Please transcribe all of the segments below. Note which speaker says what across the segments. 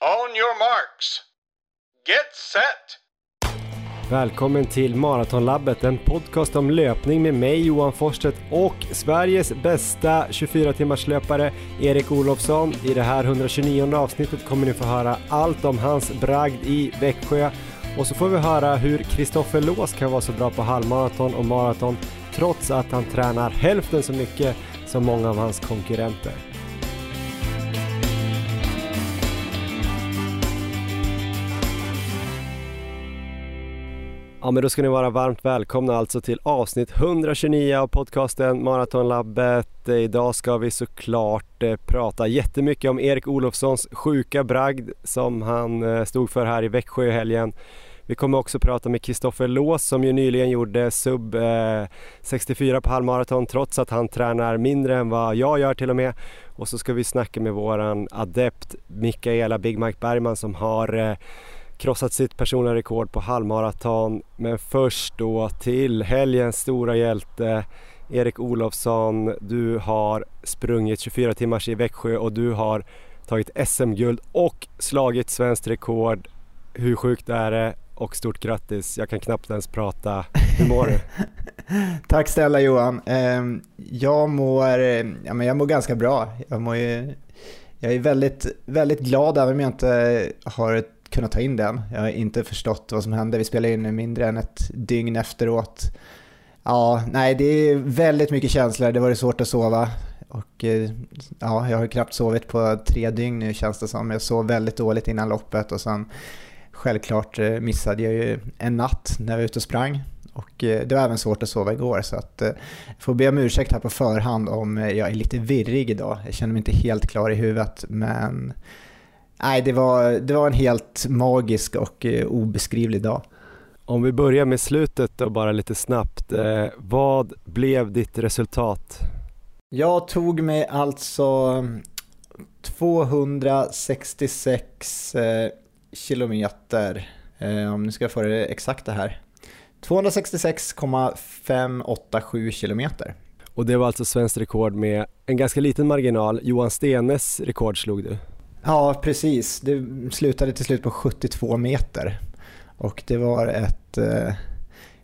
Speaker 1: On your marks. Get set!
Speaker 2: Välkommen till Maratonlabbet, en podcast om löpning med mig Johan Forsstedt och Sveriges bästa 24 timmars löpare Erik Olofsson. I det här 129 avsnittet kommer ni få höra allt om hans bragd i Växjö och så får vi höra hur Kristoffer Lås kan vara så bra på halvmaraton och maraton trots att han tränar hälften så mycket som många av hans konkurrenter. Ja men då ska ni vara varmt välkomna alltså till avsnitt 129 av podcasten Maratonlabbet. Idag ska vi såklart eh, prata jättemycket om Erik Olofssons sjuka bragd som han eh, stod för här i Växjö i helgen. Vi kommer också prata med Kristoffer Lås som ju nyligen gjorde sub eh, 64 på halvmaraton trots att han tränar mindre än vad jag gör till och med. Och så ska vi snacka med våran adept Mikaela Big Mike Bergman som har krossat sitt personliga rekord på halvmaraton. Men först då till helgens stora hjälte Erik Olofsson. Du har sprungit 24 timmars i Växjö och du har tagit SM-guld och slagit svenskt rekord. Hur sjukt är det? Och stort grattis, jag kan knappt ens prata. Hur mår du?
Speaker 3: Tack snälla Johan. Ehm, jag mår, ja, men jag mår ganska bra. Jag, mår ju, jag är väldigt, väldigt glad även om jag inte har kunnat ta in den. Jag har inte förstått vad som hände. Vi spelade in mindre än ett dygn efteråt. Ja, nej, det är väldigt mycket känslor. Det var svårt att sova. Och eh, ja, jag har knappt sovit på tre dygn nu känns det som. Jag sov väldigt dåligt innan loppet och sen självklart eh, missade jag ju en natt när jag var ute och sprang. Och eh, det var även svårt att sova igår så att jag får be om ursäkt här på förhand om jag är lite virrig idag. Jag känner mig inte helt klar i huvudet men nej, det var, det var en helt magisk och eh, obeskrivlig dag.
Speaker 2: Om vi börjar med slutet och bara lite snabbt. Eh, vad blev ditt resultat?
Speaker 3: Jag tog mig alltså 266 eh, kilometer, eh, om ni ska få det exakta här. 266,587 kilometer.
Speaker 2: Och det var alltså svenskt rekord med en ganska liten marginal. Johan Stenes rekord slog du.
Speaker 3: Ja, precis. Det slutade till slut på 72 meter. Och det var ett eh,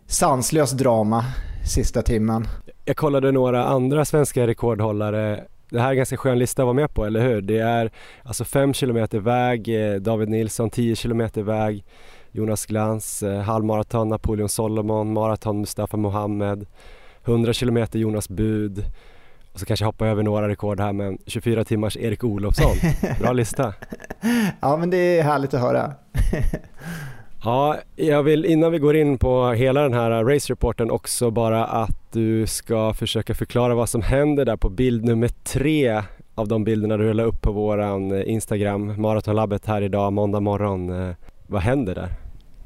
Speaker 3: sanslöst drama sista timmen.
Speaker 2: Jag kollade några andra svenska rekordhållare. Det här är en ganska skön lista att vara med på, eller hur? Det är alltså 5 km väg, eh, David Nilsson 10 km väg, Jonas Glans, eh, halvmaraton Napoleon Solomon, maraton Mustafa Mohamed, 100 km Jonas Bud, och så kanske jag hoppar över några rekord här men 24 timmars Erik Olofsson, bra lista.
Speaker 3: ja men det är härligt att höra.
Speaker 2: ja, jag vill innan vi går in på hela den här race-reporten också bara att du ska försöka förklara vad som händer där på bild nummer tre av de bilderna du la upp på våran Instagram, Maratonlabbet här idag, måndag morgon. Vad händer där?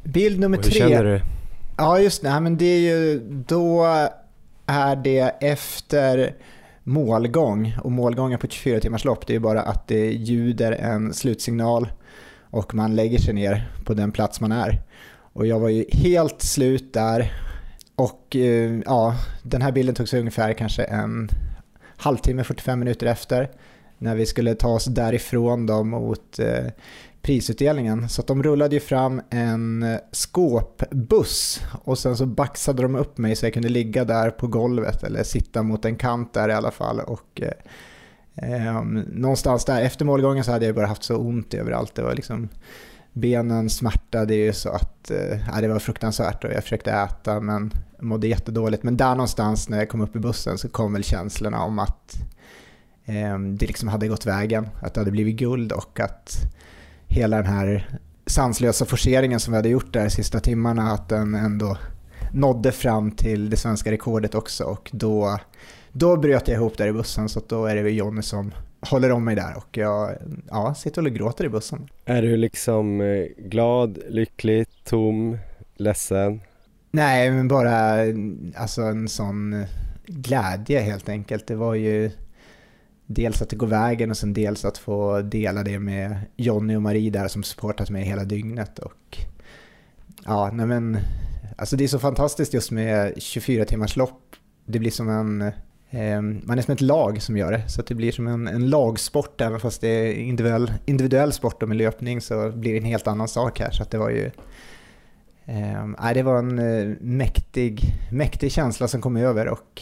Speaker 3: Bild nummer
Speaker 2: hur
Speaker 3: tre.
Speaker 2: känner du?
Speaker 3: Ja just det, men det är ju då är det efter målgång. Och målgången på 24 timmars lopp det är bara att det ljuder en slutsignal och man lägger sig ner på den plats man är. Och jag var ju helt slut där. Och eh, ja, den här bilden togs ungefär kanske en halvtimme, 45 minuter efter. När vi skulle ta oss därifrån då mot eh, prisutdelningen. Så de rullade ju fram en skåpbuss och sen så baxade de upp mig så jag kunde ligga där på golvet eller sitta mot en kant där i alla fall. Och, eh, ehm, någonstans där efter målgången så hade jag bara haft så ont överallt. Det var liksom, benen smärtade ju så att eh, det var fruktansvärt och jag försökte äta men mådde jättedåligt. Men där någonstans när jag kom upp i bussen så kom väl känslorna om att eh, det liksom hade gått vägen, att det hade blivit guld och att hela den här sanslösa forceringen som vi hade gjort där sista timmarna, att den ändå nådde fram till det svenska rekordet också och då, då bröt jag ihop där i bussen så då är det Jonny som håller om mig där och jag ja, sitter och gråter i bussen.
Speaker 2: Är du liksom eh, glad, lycklig, tom, ledsen?
Speaker 3: Nej, men bara alltså en sån glädje helt enkelt. Det var ju dels att det går vägen och sen dels att få dela det med Jonny och Marie där som supportat mig hela dygnet. Och ja, nej men, alltså det är så fantastiskt just med 24 timmars lopp. Det blir som en, eh, man är som ett lag som gör det. Så det blir som en, en lagsport, även fast det är individuell, individuell sport och med löpning så blir det en helt annan sak här. Så att det var ju Eh, det var en eh, mäktig, mäktig känsla som kom över och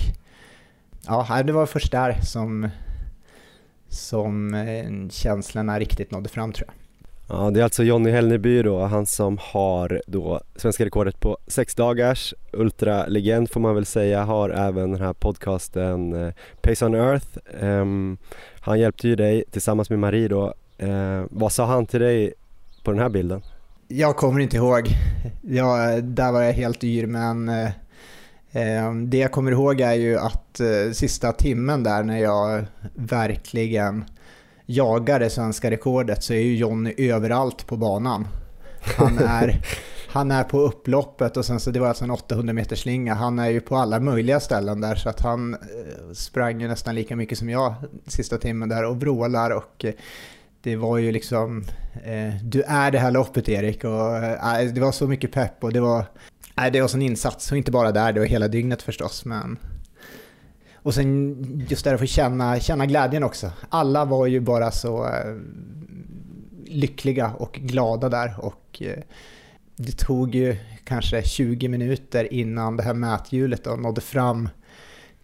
Speaker 3: ja, det var först där som, som eh, känslorna riktigt nådde fram tror jag.
Speaker 2: Ja, det är alltså Jonny Hellneby då, han som har då svenska rekordet på sex dagars ultralegend får man väl säga, har även den här podcasten eh, Pace on Earth. Um, han hjälpte ju dig tillsammans med Marie då. Uh, vad sa han till dig på den här bilden?
Speaker 3: Jag kommer inte ihåg. Jag, där var jag helt yr, men eh, det jag kommer ihåg är ju att eh, sista timmen där när jag verkligen jagar det svenska rekordet så är ju Jonny överallt på banan. Han är, han är på upploppet och sen så det var alltså en 800 meters slinga. Han är ju på alla möjliga ställen där så att han eh, sprang ju nästan lika mycket som jag sista timmen där och vrålar och eh, det var ju liksom, eh, du är det här loppet Erik och eh, det var så mycket pepp och det var, Nej, det var sån insats och inte bara där, det var hela dygnet förstås men och sen just där att få känna, känna glädjen också. Alla var ju bara så eh, lyckliga och glada där och eh, det tog ju kanske 20 minuter innan det här mäthjulet då nådde fram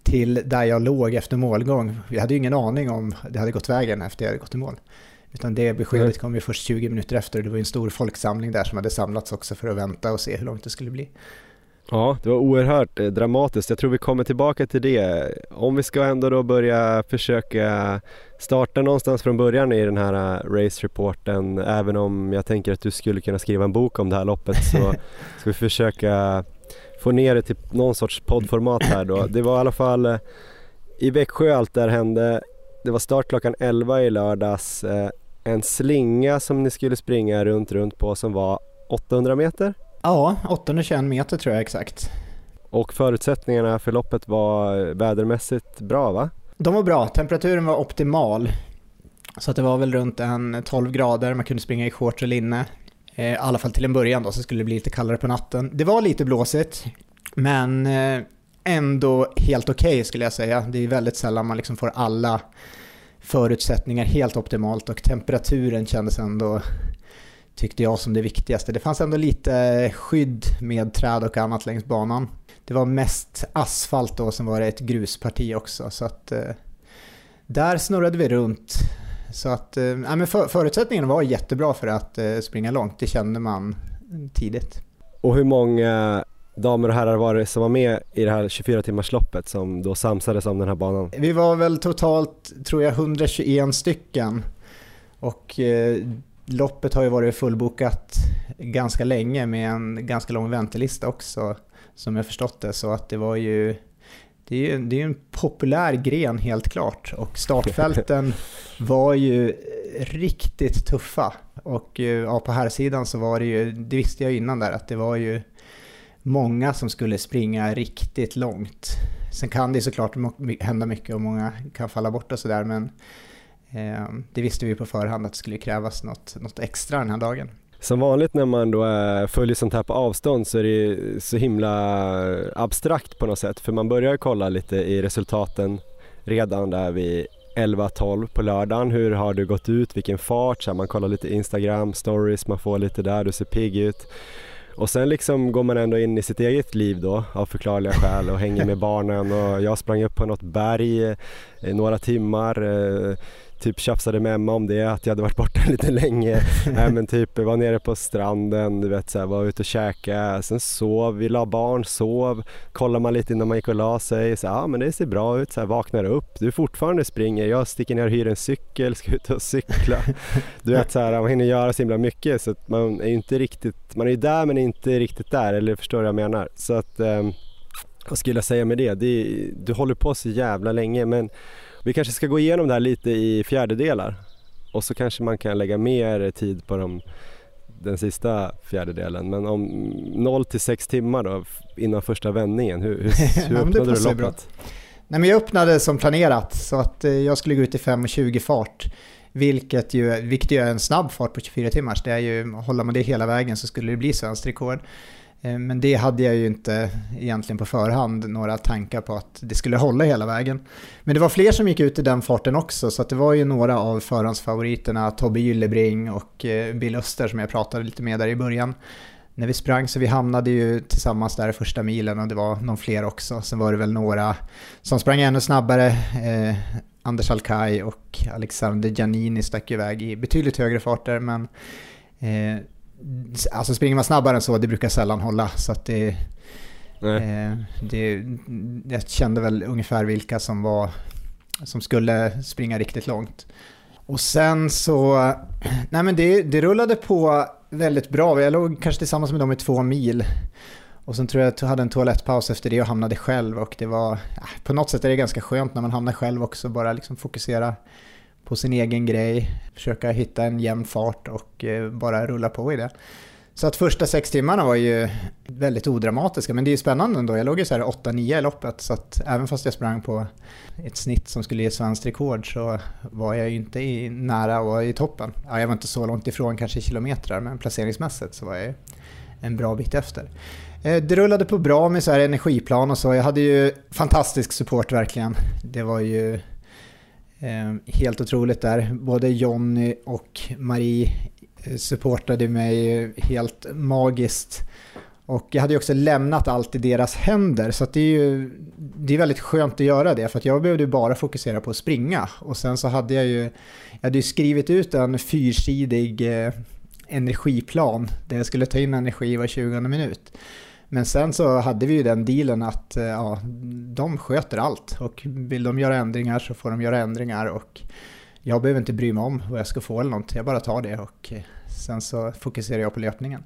Speaker 3: till där jag låg efter målgång. Jag hade ju ingen aning om det hade gått vägen efter jag hade gått i mål. Utan det beskedet kom ju först 20 minuter efter och det var en stor folksamling där som hade samlats också för att vänta och se hur långt det skulle bli.
Speaker 2: Ja, det var oerhört eh, dramatiskt. Jag tror vi kommer tillbaka till det. Om vi ska ändå då börja försöka starta någonstans från början i den här eh, race-reporten, även om jag tänker att du skulle kunna skriva en bok om det här loppet så ska vi försöka få ner det till någon sorts poddformat här då. Det var i alla fall eh, i Växjö allt där hände. Det var start klockan 11 i lördags en slinga som ni skulle springa runt, runt på som var 800 meter?
Speaker 3: Ja, 821 meter tror jag exakt.
Speaker 2: Och förutsättningarna för loppet var vädermässigt bra va?
Speaker 3: De var bra, temperaturen var optimal. Så att det var väl runt en 12 grader, man kunde springa i shorts och linne. Eh, I alla fall till en början då, så skulle det bli lite kallare på natten. Det var lite blåsigt, men eh, ändå helt okej okay, skulle jag säga. Det är väldigt sällan man liksom får alla förutsättningar helt optimalt och temperaturen kändes ändå, tyckte jag, som det viktigaste. Det fanns ändå lite skydd med träd och annat längs banan. Det var mest asfalt då, sen var det ett grusparti också. Så att eh, där snurrade vi runt. Så att eh, men för, förutsättningarna var jättebra för att eh, springa långt, det kände man tidigt.
Speaker 2: Och hur många damer och herrar var det som var med i det här 24 timmarsloppet som då samsades om den här banan?
Speaker 3: Vi var väl totalt, tror jag, 121 stycken. Och eh, loppet har ju varit fullbokat ganska länge med en ganska lång väntelista också, som jag förstått det. Så att det var ju det är ju det är en populär gren helt klart och startfälten var ju riktigt tuffa. Och eh, ja, på här sidan så var det ju, det visste jag innan där, att det var ju många som skulle springa riktigt långt. Sen kan det såklart hända mycket och många kan falla bort och sådär men eh, det visste vi på förhand att det skulle krävas något, något extra den här dagen.
Speaker 2: Som vanligt när man då eh, följer sånt här på avstånd så är det så himla abstrakt på något sätt för man börjar kolla lite i resultaten redan där vid 11-12 på lördagen. Hur har du gått ut? Vilken fart? Så man kollar lite Instagram stories, man får lite där, du ser pigg ut. Och sen liksom går man ändå in i sitt eget liv då av förklarliga skäl och hänger med barnen. Och jag sprang upp på något berg i några timmar eh, typ tjafsade med Emma om det, att jag hade varit borta lite länge. Nej men typ var nere på stranden, du vet så här, var ute och käka, sen sov, vi la barn, sov, kollar man lite innan man gick och la sig, så ja men det ser bra ut, så här, vaknar upp, du fortfarande springer, jag sticker ner och hyr en cykel, ska ut och cykla. Du vet så här, man hinner göra så himla mycket så att man är ju inte riktigt, man är ju där men inte riktigt där, eller förstår du vad jag menar? Så att, eh, vad skulle jag säga med det? det du håller på så jävla länge men vi kanske ska gå igenom det här lite i fjärdedelar och så kanske man kan lägga mer tid på de, den sista fjärdedelen. Men om 0 till 6 timmar då innan första vändningen, hur, hur, hur öppnade du loppet?
Speaker 3: Nej, men jag öppnade som planerat så att eh, jag skulle gå ut i 5.20 fart. Vilket ju, vilket ju är en snabb fart på 24 timmar. Det är ju, håller man det hela vägen så skulle det bli svenskt rekord. Eh, men det hade jag ju inte egentligen på förhand några tankar på att det skulle hålla hela vägen. Men det var fler som gick ut i den farten också så det var ju några av förhandsfavoriterna, Tobbe Gyllebring och eh, Bill Öster som jag pratade lite med där i början. När vi sprang så vi hamnade ju tillsammans där första milen och det var någon fler också. Sen var det väl några som sprang ännu snabbare. Eh, Anders Alkaj och Alexander Giannini stack iväg i betydligt högre farter men eh, alltså springer man snabbare än så, det brukar sällan hålla. Så att det, eh, det, jag kände väl ungefär vilka som, var, som skulle springa riktigt långt. Och sen så, nej men det, det rullade på väldigt bra. Jag låg kanske tillsammans med dem i två mil. Och sen tror jag att jag hade en toalettpaus efter det och hamnade själv och det var, på något sätt är det ganska skönt när man hamnar själv också, bara liksom fokusera på sin egen grej, försöka hitta en jämn fart och eh, bara rulla på i det. Så att första sex timmarna var ju väldigt odramatiska, men det är ju spännande ändå. Jag låg ju så här 8-9 i loppet, så att även fast jag sprang på ett snitt som skulle ge svenskt rekord så var jag ju inte i, nära och i toppen. Ja, jag var inte så långt ifrån kanske kilometrar, men placeringsmässigt så var jag ju en bra bit efter. Eh, det rullade på bra med så här energiplan och så. Jag hade ju fantastisk support verkligen. Det var ju Ehm, helt otroligt där. Både Jonny och Marie eh, supportade mig helt magiskt. Och jag hade ju också lämnat allt i deras händer, så det är ju det är väldigt skönt att göra det, för att jag behövde bara fokusera på att springa. Och sen så hade jag ju, jag hade ju skrivit ut en fyrsidig eh, energiplan där jag skulle ta in energi var 20 minut. Men sen så hade vi ju den dealen att eh, ja, de sköter allt och vill de göra ändringar så får de göra ändringar och jag behöver inte bry mig om vad jag ska få eller något, jag bara tar det och eh, sen så fokuserar jag på löpningen.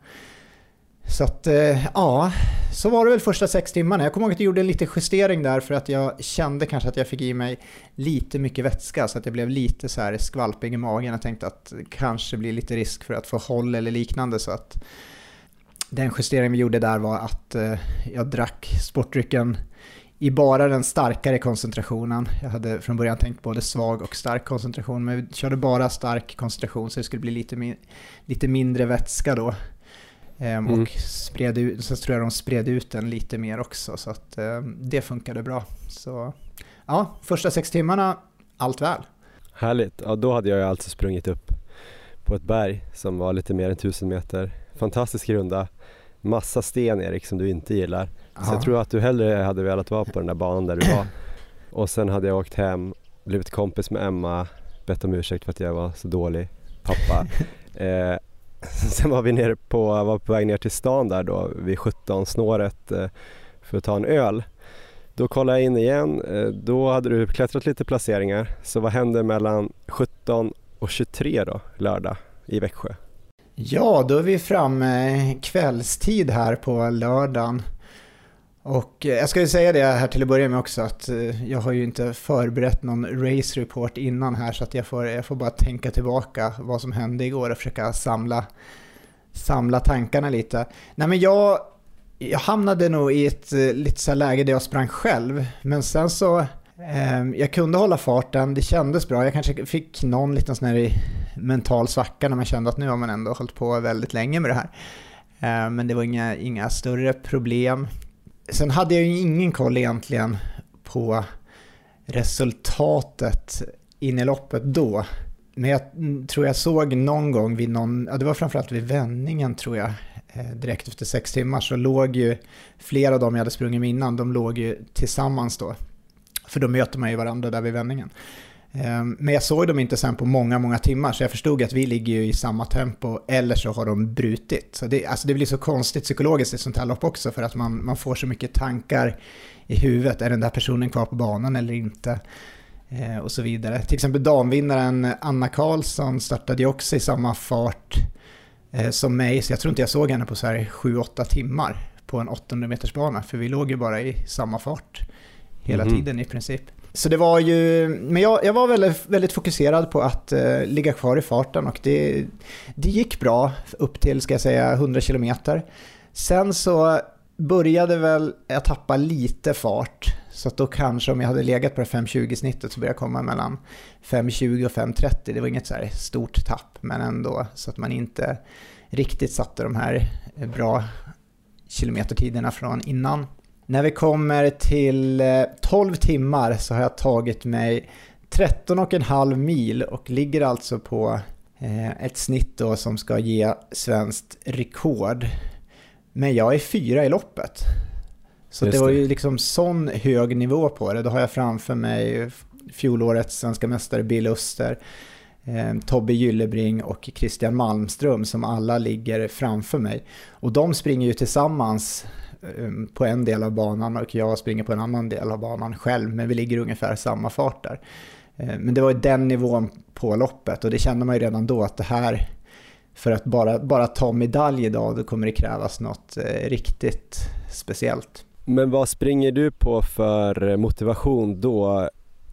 Speaker 3: Så att eh, ja, så var det väl första sex timmarna. Jag kommer ihåg att jag gjorde en liten justering där för att jag kände kanske att jag fick i mig lite mycket vätska så att jag blev lite så här skvalpig i magen. Jag tänkte att det kanske blir lite risk för att få håll eller liknande så att den justering vi gjorde där var att eh, jag drack sportdrycken i bara den starkare koncentrationen. Jag hade från början tänkt både svag och stark koncentration, men vi körde bara stark koncentration så det skulle bli lite, min lite mindre vätska då. Ehm, mm. Och spred ut, så tror jag de spred ut den lite mer också, så att eh, det funkade bra. Så ja, första sex timmarna, allt väl.
Speaker 2: Härligt, ja då hade jag alltså sprungit upp på ett berg som var lite mer än tusen meter. Fantastisk runda massa sten Erik som du inte gillar. Aha. Så jag tror att du hellre hade velat vara på den där banan där du var. Och sen hade jag åkt hem, blivit kompis med Emma, bett om ursäkt för att jag var så dålig pappa. eh, sen var vi nere på, var på väg ner till stan där då vid 17-snåret eh, för att ta en öl. Då kollade jag in igen, eh, då hade du klättrat lite placeringar. Så vad hände mellan 17 och 23 då, lördag i Växjö?
Speaker 3: Ja, då är vi framme kvällstid här på lördagen. Och eh, jag ska ju säga det här till att börja med också att eh, jag har ju inte förberett någon race report innan här så att jag får, jag får bara tänka tillbaka vad som hände igår och försöka samla, samla tankarna lite. Nej men jag, jag hamnade nog i ett eh, lite så läge där jag sprang själv men sen så Ehm, jag kunde hålla farten, det kändes bra. Jag kanske fick någon liten sån här mental svacka när man kände att nu har man ändå hållit på väldigt länge med det här. Ehm, men det var inga, inga större problem. Sen hade jag ju ingen koll egentligen på resultatet in i loppet då. Men jag tror jag såg någon gång vid någon, ja det var framförallt vid vändningen tror jag, eh, direkt efter sex timmar så låg ju flera av dem jag hade sprungit med innan, de låg ju tillsammans då för då möter man ju varandra där vid vändningen. Ehm, men jag såg dem inte sen på många, många timmar, så jag förstod att vi ligger ju i samma tempo, eller så har de brutit. Så det, alltså det blir så konstigt psykologiskt i sånt här lopp också, för att man, man får så mycket tankar i huvudet. Är den där personen kvar på banan eller inte? Eh, och så vidare. Till exempel damvinnaren Anna Karlsson startade ju också i samma fart eh, som mig, så jag tror inte jag såg henne på så här 7-8 timmar på en 800 metersbana för vi låg ju bara i samma fart hela mm. tiden i princip. Så det var ju, men jag, jag var väldigt, väldigt fokuserad på att uh, ligga kvar i farten och det, det gick bra upp till, ska jag säga, 100 km. Sen så började väl jag tappa lite fart. Så att då kanske om jag hade legat på det 5.20 snittet så började jag komma mellan 5.20 och 5.30. Det var inget så här stort tapp men ändå så att man inte riktigt satte de här bra kilometertiderna från innan. När vi kommer till 12 timmar så har jag tagit mig 13,5 mil och ligger alltså på ett snitt då som ska ge svenskt rekord. Men jag är fyra i loppet. Så det var ju liksom sån hög nivå på det. Då har jag framför mig fjolårets svenska mästare Bill Öster, eh, Tobbe Gyllebring och Christian Malmström som alla ligger framför mig. Och de springer ju tillsammans eh, Eh, um, på en del av banan och jag springer på en annan del av banan själv, men vi ligger ungefär samma fart där. Eh, men det var ju den nivån på loppet och det kände man ju redan då att det här, för att bara, bara ta medalj idag, då kommer det krävas något eh, riktigt speciellt.
Speaker 2: Men vad springer du på för motivation då?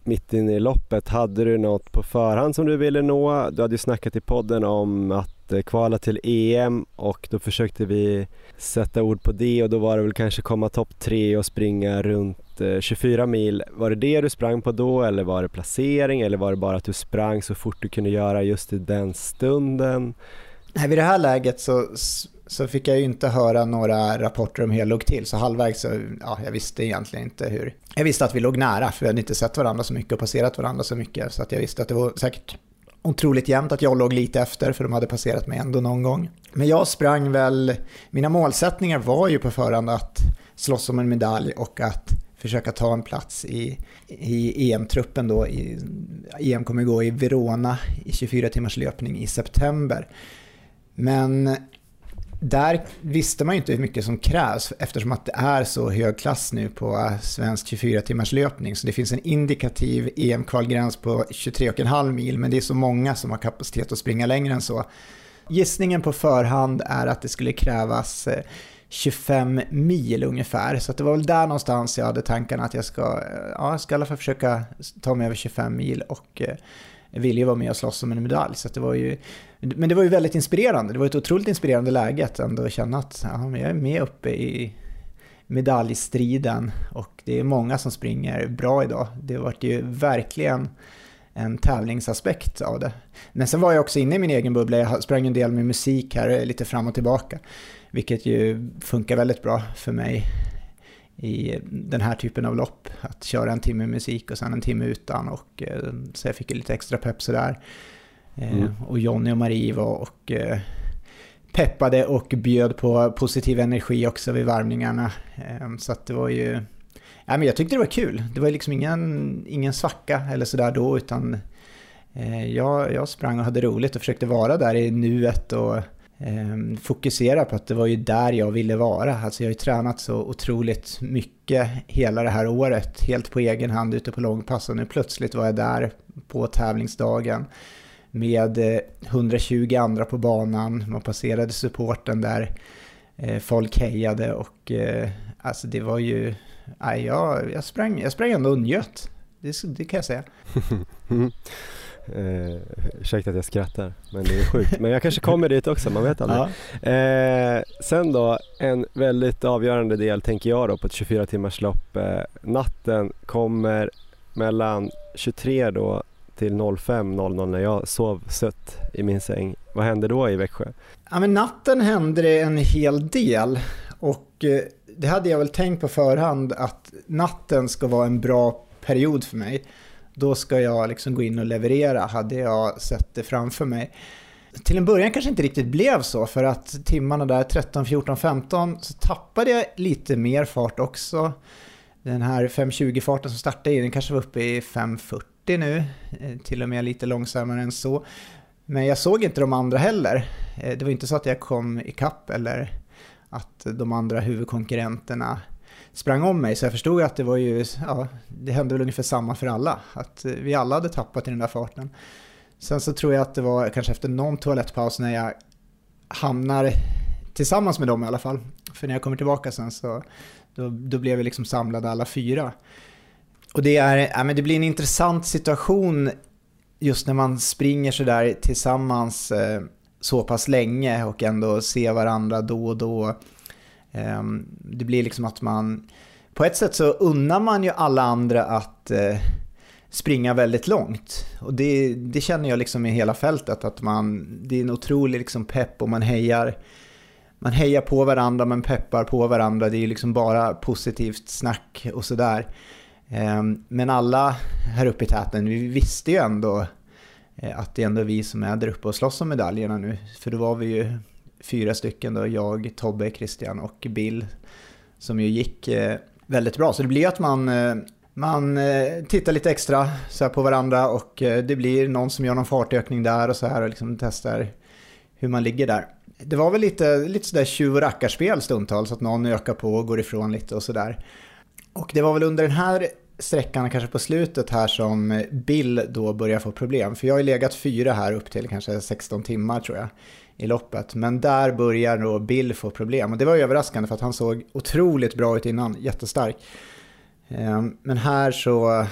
Speaker 2: Mitt inne i loppet, hade du något på förhand som du ville nå? Du hade ju snackat i podden om att Eh, kvala till EM och då försökte vi sätta ord på det och då var det väl kanske komma topp tre och springa runt eh, 24 mil. Var det det du sprang på då eller var det placering eller var det bara att du sprang så fort du kunde göra just i den stunden?
Speaker 3: Nej, vid det här läget så så fick jag ju inte höra några rapporter om hur jag låg till. Så halvvägs så, ja, jag visste egentligen inte hur. Jag visste att vi låg nära, för vi hade inte sett varandra så mycket och passerat varandra så mycket. Så att jag visste att det var säkert otroligt jämnt att jag låg lite efter, för de hade passerat mig ändå någon gång. Men jag sprang väl, mina målsättningar var ju på förhand att slåss om en medalj och att försöka ta en plats i, i EM-truppen då. I, EM kommer gå i Verona i 24 timmars löpning i september. Men där visste man ju inte hur mycket som krävs eftersom att det är så hög klass nu på svensk 24 timmars löpning. Så det finns en indikativ EM-kvalgräns på 23,5 mil men det är så många som har kapacitet att springa längre än så. Gissningen på förhand är att det skulle krävas eh, 25 mil ungefär. Så det var väl där någonstans jag hade tankarna att jag ska, eh, ja, jag ska i alla fall försöka ta mig över 25 mil och eh, ville ju vara med och slåss om en medalj. Så det var ju, men det var ju väldigt inspirerande. Det var ett otroligt inspirerande läge att ändå känna att ja, jag är med uppe i medaljstriden och det är många som springer bra idag. Det vart ju verkligen en tävlingsaspekt av det. Men sen var jag också inne i min egen bubbla. Jag sprang en del med musik här lite fram och tillbaka. Vilket ju funkar väldigt bra för mig i den här typen av lopp. Att köra en timme musik och sen en timme utan och eh, så jag fick lite extra pepp sådär. Eh, mm. Och Jonny och Marie var och eh, peppade och bjöd på positiv energi också vid varvningarna. Så att det var ju... Ja, men jag tyckte det var kul. Det var liksom ingen, ingen svacka eller sådär då utan jag, jag sprang och hade roligt och försökte vara där i nuet och fokusera på att det var ju där jag ville vara. Alltså jag har ju tränat så otroligt mycket hela det här året, helt på egen hand ute på långpass. Och nu plötsligt var jag där på tävlingsdagen med 120 eh, andra på banan, man passerade supporten där, eh, folk hejade och eh, alltså det var ju, nej, jag, jag, sprang, jag sprang ändå och njöt, det, det kan jag säga.
Speaker 2: Eh, ursäkta att jag skrattar, men det är sjukt. Men jag kanske kommer dit också, man vet aldrig. Ja. Eh, sen då, en väldigt avgörande del tänker jag då på ett 24 timmars lopp. Eh, natten kommer mellan 23 då till 05.00 när jag sov sött i min säng. Vad hände då i Växjö?
Speaker 3: Ja, men natten hände det en hel del och eh, det hade jag väl tänkt på förhand att natten ska vara en bra period för mig då ska jag liksom gå in och leverera, hade jag sett det framför mig. Till en början kanske inte riktigt blev så, för att timmarna där 13, 14, 15 så tappade jag lite mer fart också. Den här 5.20-farten som startade i, den kanske var uppe i 5.40 nu, eh, till och med lite långsammare än så. Men jag såg inte de andra heller. Eh, det var inte så att jag kom ikapp eller att de andra huvudkonkurrenterna sprang om mig. Så jag förstod att det var ju, ja, det hände väl ungefär samma för alla. Att eh, vi alla hade tappat i den där farten. Sen så tror jag att det var kanske efter någon toalettpaus när jag hamnar tillsammans med dem i alla fall. För när jag kommer tillbaka sen så då, då blev vi liksom samlade alla fyra. Och det, är, ja, men det blir en intressant situation just när man springer sådär tillsammans eh, så pass länge och ändå ser varandra då och då. Ehm, det blir liksom att man... På ett sätt så unnar man ju alla andra att eh, springa väldigt långt. Och det, det känner jag liksom i hela fältet, att man, det är en otrolig liksom pepp och man hejar, man hejar på varandra, man peppar på varandra. Det är ju liksom bara positivt snack och sådär. Ehm, men alla här uppe i täten, vi visste ju ändå eh, att det är ändå vi som är där uppe och slåss om medaljerna nu. För då var vi ju fyra stycken då, jag, Tobbe, Christian och Bill, som ju gick eh, väldigt bra. Så det blir att man, eh, man eh, tittar lite extra så på varandra och eh, det blir någon som gör någon fartökning där och så här och liksom testar hur man ligger där. Det var väl lite, lite sådär tjuv och rackarspel stundtals, att någon ökar på och går ifrån lite och sådär. Och det var väl under den här sträckan, kanske på slutet här, som Bill då börjar få problem. För jag har ju legat fyra här upp till kanske 16 timmar tror jag i loppet. Men där börjar då Bill få problem. Och det var överraskande för att han såg otroligt bra ut innan, jättestark. Eh, men här så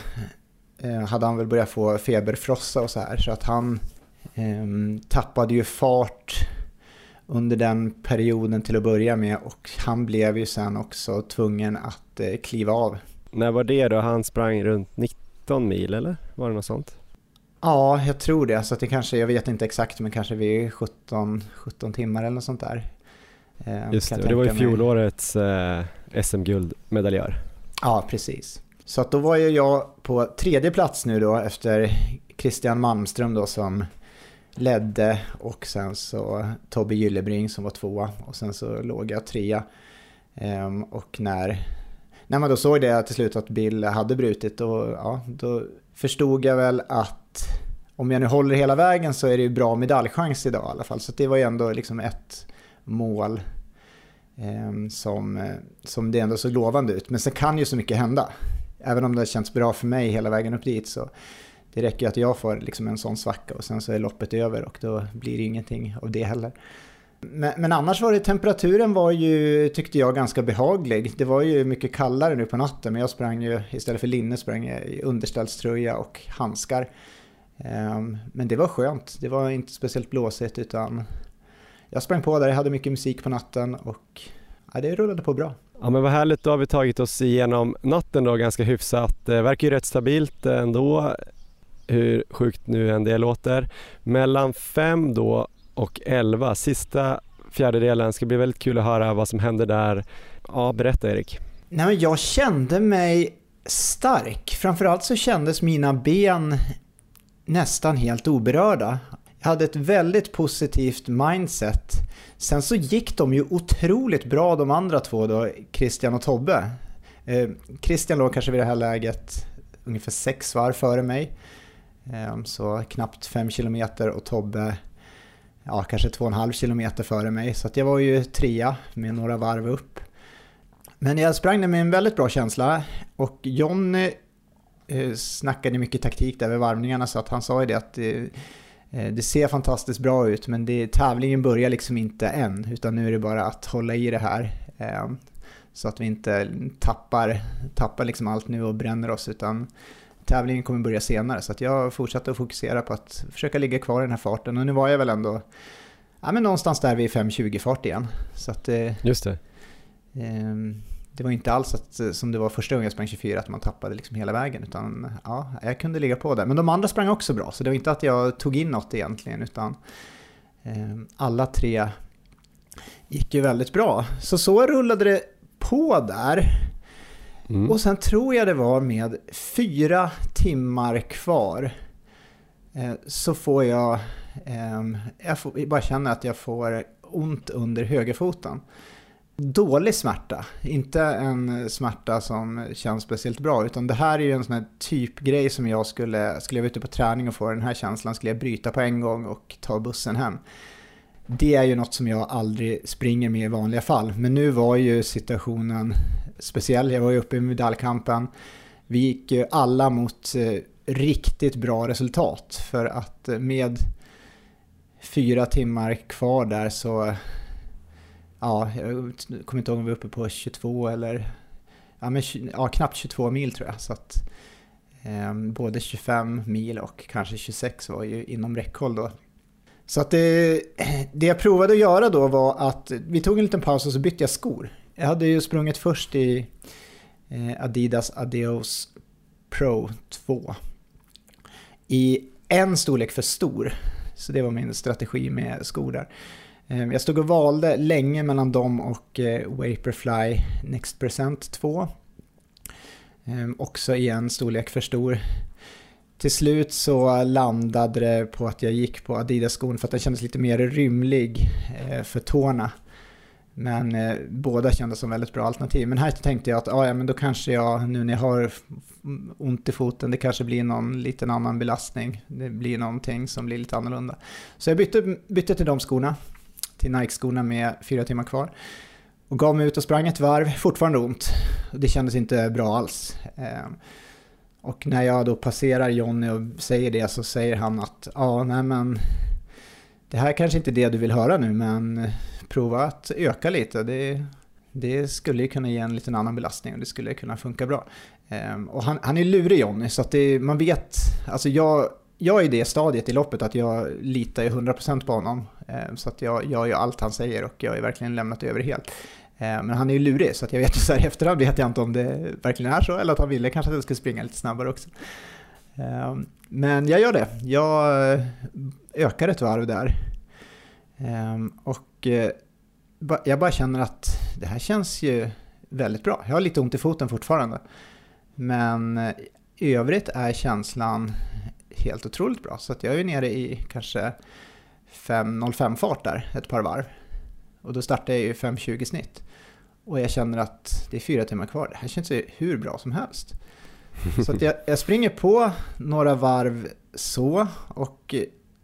Speaker 3: eh, hade han väl börjat få feberfrossa och så här. Så att han eh, tappade ju fart under den perioden till att börja med och han blev ju sen också tvungen att kliva av.
Speaker 2: När var det då? Han sprang runt 19 mil eller var det något sånt?
Speaker 3: Ja, jag tror det. Så att det kanske, jag vet inte exakt, men kanske vid 17, 17 timmar eller något sånt där.
Speaker 2: Eh, Just det, och det var ju fjolårets eh, SM-guldmedaljör.
Speaker 3: Ja, precis. Så att då var ju jag på tredje plats nu då efter Christian Malmström då som ledde och sen så Tobbe Gyllebring som var tvåa och sen så låg jag trea. Ehm, och när, när man då såg det till slut att Bill hade brutit och ja, då förstod jag väl att om jag nu håller hela vägen så är det ju bra medaljchans idag i alla fall. Så det var ju ändå liksom ett mål ehm, eh, som, som det ändå såg lovande ut. Men sen kan ju så mycket hända. Även om det har känts bra för mig hela vägen upp dit så det räcker ju att jag får liksom en sån svacka och sen så är loppet över och då blir det ingenting av det heller. Men, men, annars var det temperaturen var ju, tyckte jag, ganska behaglig. Det var ju mycket kallare nu på natten men jag sprang ju, istället för linne sprang jag i underställströja och handskar. Um, men det var skönt, det var inte speciellt blåsigt utan jag sprang på där, jag hade mycket musik på natten och ja, det rullade på bra.
Speaker 2: Ja men vad härligt, då har vi tagit oss igenom natten då ganska hyfsat. Det verkar ju rätt stabilt ändå hur sjukt nu än det låter. Mellan 5 då och 11, sista fjärdedelen, ska bli väldigt kul att höra vad som händer där. Ja, berätta Erik.
Speaker 3: Nej, men jag kände mig stark. Framförallt så kändes mina ben nästan helt oberörda. Jag hade ett väldigt positivt mindset. Sen så gick de ju otroligt bra de andra två då, Christian och Tobbe. Eh, Christian låg kanske vid det här läget ungefär sex varv före mig. Eh, så knappt fem kilometer och Tobbe ja, kanske 2,5 km före mig. Så jag var ju trea med några varv upp. Men jag sprang med en väldigt bra känsla och Jonny snackade mycket taktik där vid varvningarna så att han sa ju det att det, eh, det ser fantastiskt bra ut men det, tävlingen börjar liksom inte än utan nu är det bara att hålla i det här. Så att vi inte tappar, tappar liksom allt nu och bränner oss utan tävlingen kommer börja senare. Så att jag fortsatte att fokusera på att försöka ligga kvar i den här farten. Och nu var jag väl ändå ja, men någonstans där vid 5.20 fart igen. Så att,
Speaker 2: eh, Just det.
Speaker 3: Eh, det var inte alls att, som det var första gången jag sprang 24 att man tappade liksom hela vägen. Utan ja, jag kunde ligga på där. Men de andra sprang också bra. Så det var inte att jag tog in något egentligen. Utan eh, alla tre gick ju väldigt bra. Så så rullade det på där. Mm. Och sen tror jag det var med fyra timmar kvar eh, så får jag, eh, jag, får, jag bara känner att jag får ont under högerfoten. Dålig smärta, inte en smärta som känns speciellt bra, utan det här är ju en sån här typgrej som jag skulle, skulle jag vara ute på träning och få den här känslan, skulle jag bryta på en gång och ta bussen hem. Det är ju något som jag aldrig springer med i vanliga fall, men nu var ju situationen speciell. Jag var ju uppe i medaljkampen. Vi gick ju alla mot eh, riktigt bra resultat för att eh, med fyra timmar kvar där så ja, jag kommer inte ihåg om vi var uppe på 22 eller ja, men, ja, knappt 22 mil tror jag. Så att, eh, både 25 mil och kanske 26 var ju inom räckhåll då. Så att det, det jag provade att göra då var att vi tog en liten paus och så bytte jag skor. Jag hade ju sprungit först i eh, Adidas Adios Pro 2. I en storlek för stor. Så det var min strategi med skor där. Ehm, jag stod och valde länge mellan dem och Waperfly Vaporfly Next Present 2. Ehm, också i en storlek för stor. Till slut så landade det på att jag gick på Adidas-skon för att den kändes lite mer rymlig eh, för tårna. Men eh, båda kändes som väldigt bra alternativ. Men här tänkte jag att ah, ja, men då kanske jag, nu när jag har ont i foten, det kanske blir någon liten annan belastning. Det blir någonting som blir lite annorlunda. Så jag bytte, bytte till de skorna, till Nike-skorna med fyra timmar kvar. Och gav mig ut och sprang ett varv, fortfarande ont. Det kändes inte bra alls. Ehm, och när jag då passerar Jonny och säger det så säger han att ja, nej men det här kanske inte är det du vill höra nu men prova att öka lite. Det, det skulle ju kunna ge en liten annan belastning och det skulle kunna funka bra. Ehm, och han, han är lurig Jonny så att det, man vet, alltså jag, jag är i det stadiet i loppet att jag litar ju 100% på honom. Eh, så att jag gör ju allt han säger och jag har ju verkligen lämnat över helt. Eh, men han är ju lurig så att jag vet ju så här i efterhand vet jag inte om det verkligen är så eller att han ville kanske att jag skulle springa lite snabbare också. Eh, men jag gör det. Jag ökar ett varv där. Och eh, jag bara känner att det här känns ju väldigt bra. Jag har lite ont i foten fortfarande. Men i övrigt är känslan helt otroligt bra. Så att jag är nere i kanske 5.05 fart där ett par varv. Och då startar jag ju 5.20 snitt. Och jag känner att det är fyra timmar kvar. Det här känns ju hur bra som helst. Så att jag, jag springer på några varv så och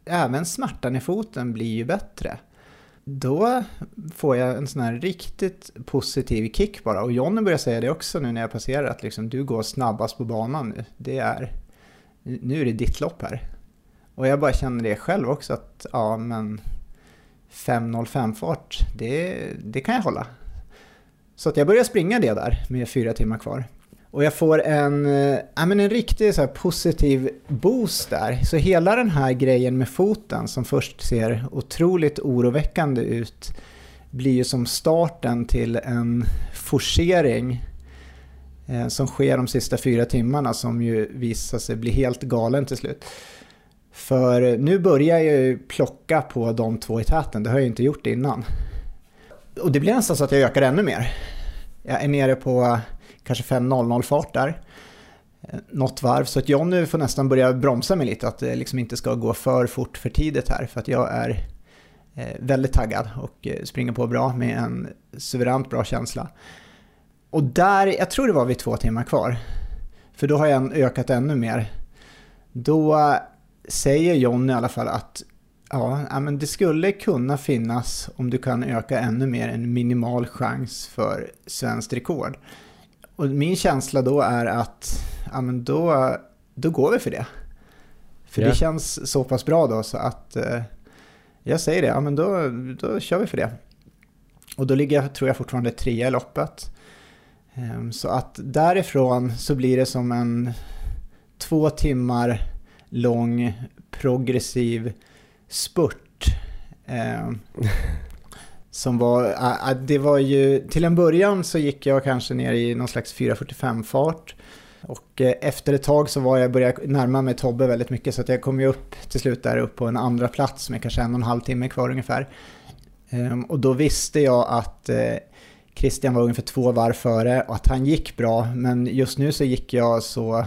Speaker 3: även smärtan i foten blir ju bättre då får jag en sån här riktigt positiv kick bara. Och Jonny börjar säga det också nu när jag passerar, att liksom, du går snabbast på banan nu. Det är, nu är det ditt lopp här. Och jag bara känner det själv också, att ja men 5.05 fart, det, det kan jag hålla. Så att jag börjar springa det där med fyra timmar kvar. Och jag får en, äh, men en riktig så positiv boost där. Så hela den här grejen med foten som först ser otroligt oroväckande ut blir ju som starten till en forcering Eh, som sker de sista fyra timmarna som ju visar sig bli helt galen till slut. För nu börjar jag ju plocka på de två i täten, det har jag inte gjort innan. Och det blir nästan så att jag ökar ännu mer. Jag är nere på kanske 5.00 fart där. Eh, något varv, så att Jonny får nästan börja bromsa mig lite, att det liksom inte ska gå för fort för tidigt här. För att jag är eh, väldigt taggad och springer på bra med en suveränt bra känsla. Och där, jag tror det var vid två timmar kvar, för då har jag ökat ännu mer. Då säger Jonny i alla fall att ja, men det skulle kunna finnas, om du kan öka ännu mer, en minimal chans för svenskt rekord. Och min känsla då är att ja, men då, då går vi för det. För yeah. det känns så pass bra då så att eh, jag säger det, ja men då, då kör vi för det. Och då ligger jag, tror jag fortfarande trea i loppet. Um, så att därifrån så blir det som en två timmar lång progressiv spurt. Um, Som var, det var ju, till en början så gick jag kanske ner i någon slags 4.45 fart. Och eh, efter ett tag så var jag började närma mig Tobbe väldigt mycket så att jag kom ju upp till slut där upp på en andra plats med kanske en och en halv timme kvar ungefär. Ehm, och då visste jag att eh, Christian var ungefär två varv före och att han gick bra. Men just nu så gick jag så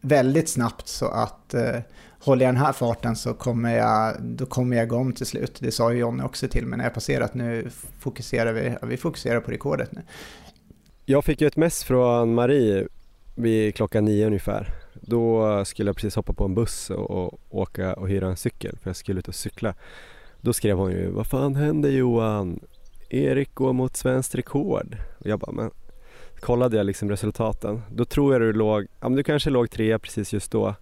Speaker 3: väldigt snabbt så att eh, håller jag den här farten så kommer jag, då kommer jag igång till slut. Det sa ju Jonny också till mig när jag passerat. Nu fokuserar vi, vi fokuserar på rekordet nu.
Speaker 2: Jag fick ju ett mess från Marie vid klockan nio ungefär. Då skulle jag precis hoppa på en buss och, och åka och hyra en cykel för jag skulle ut och cykla. Då skrev hon ju, vad fan händer Johan? Erik går mot svenskt rekord. Och jag bara, men kollade jag liksom resultaten. Då tror jag du låg, ja men du kanske låg trea precis just då.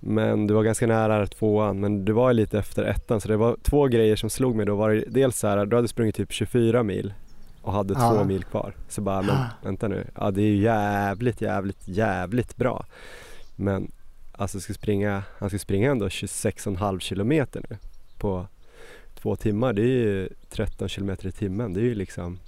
Speaker 2: Men du var ganska nära tvåan, men du var lite efter ettan så det var två grejer som slog mig då. Var det dels så här, du hade sprungit typ 24 mil och hade ja. två mil kvar. Så bara, men vänta nu, ja det är ju jävligt, jävligt, jävligt bra. Men alltså ska springa, han ska springa ändå 26,5 kilometer nu på två timmar. Det är ju 13 kilometer i timmen. Det är ju liksom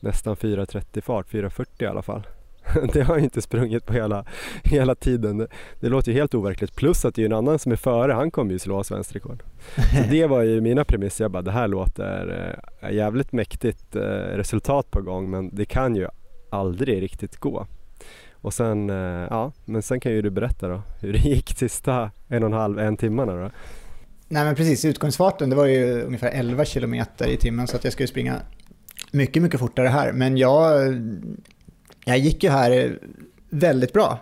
Speaker 2: nästan 4.30 fart, 4.40 i alla fall. Det har jag inte sprungit på hela, hela tiden. Det, det låter ju helt overkligt. Plus att det är en annan som är före, han kommer ju slå svenskt rekord. Så det var ju mina premisser. Jag bara, det här låter eh, jävligt mäktigt eh, resultat på gång men det kan ju aldrig riktigt gå. Och sen, eh, ja, men sen kan ju du berätta då hur det gick sista en och en halv, en timmarna då.
Speaker 3: Nej men precis, utgångsfarten det var ju ungefär 11 km i timmen så att jag skulle springa mycket, mycket fortare här. Men jag, jag gick ju här väldigt bra.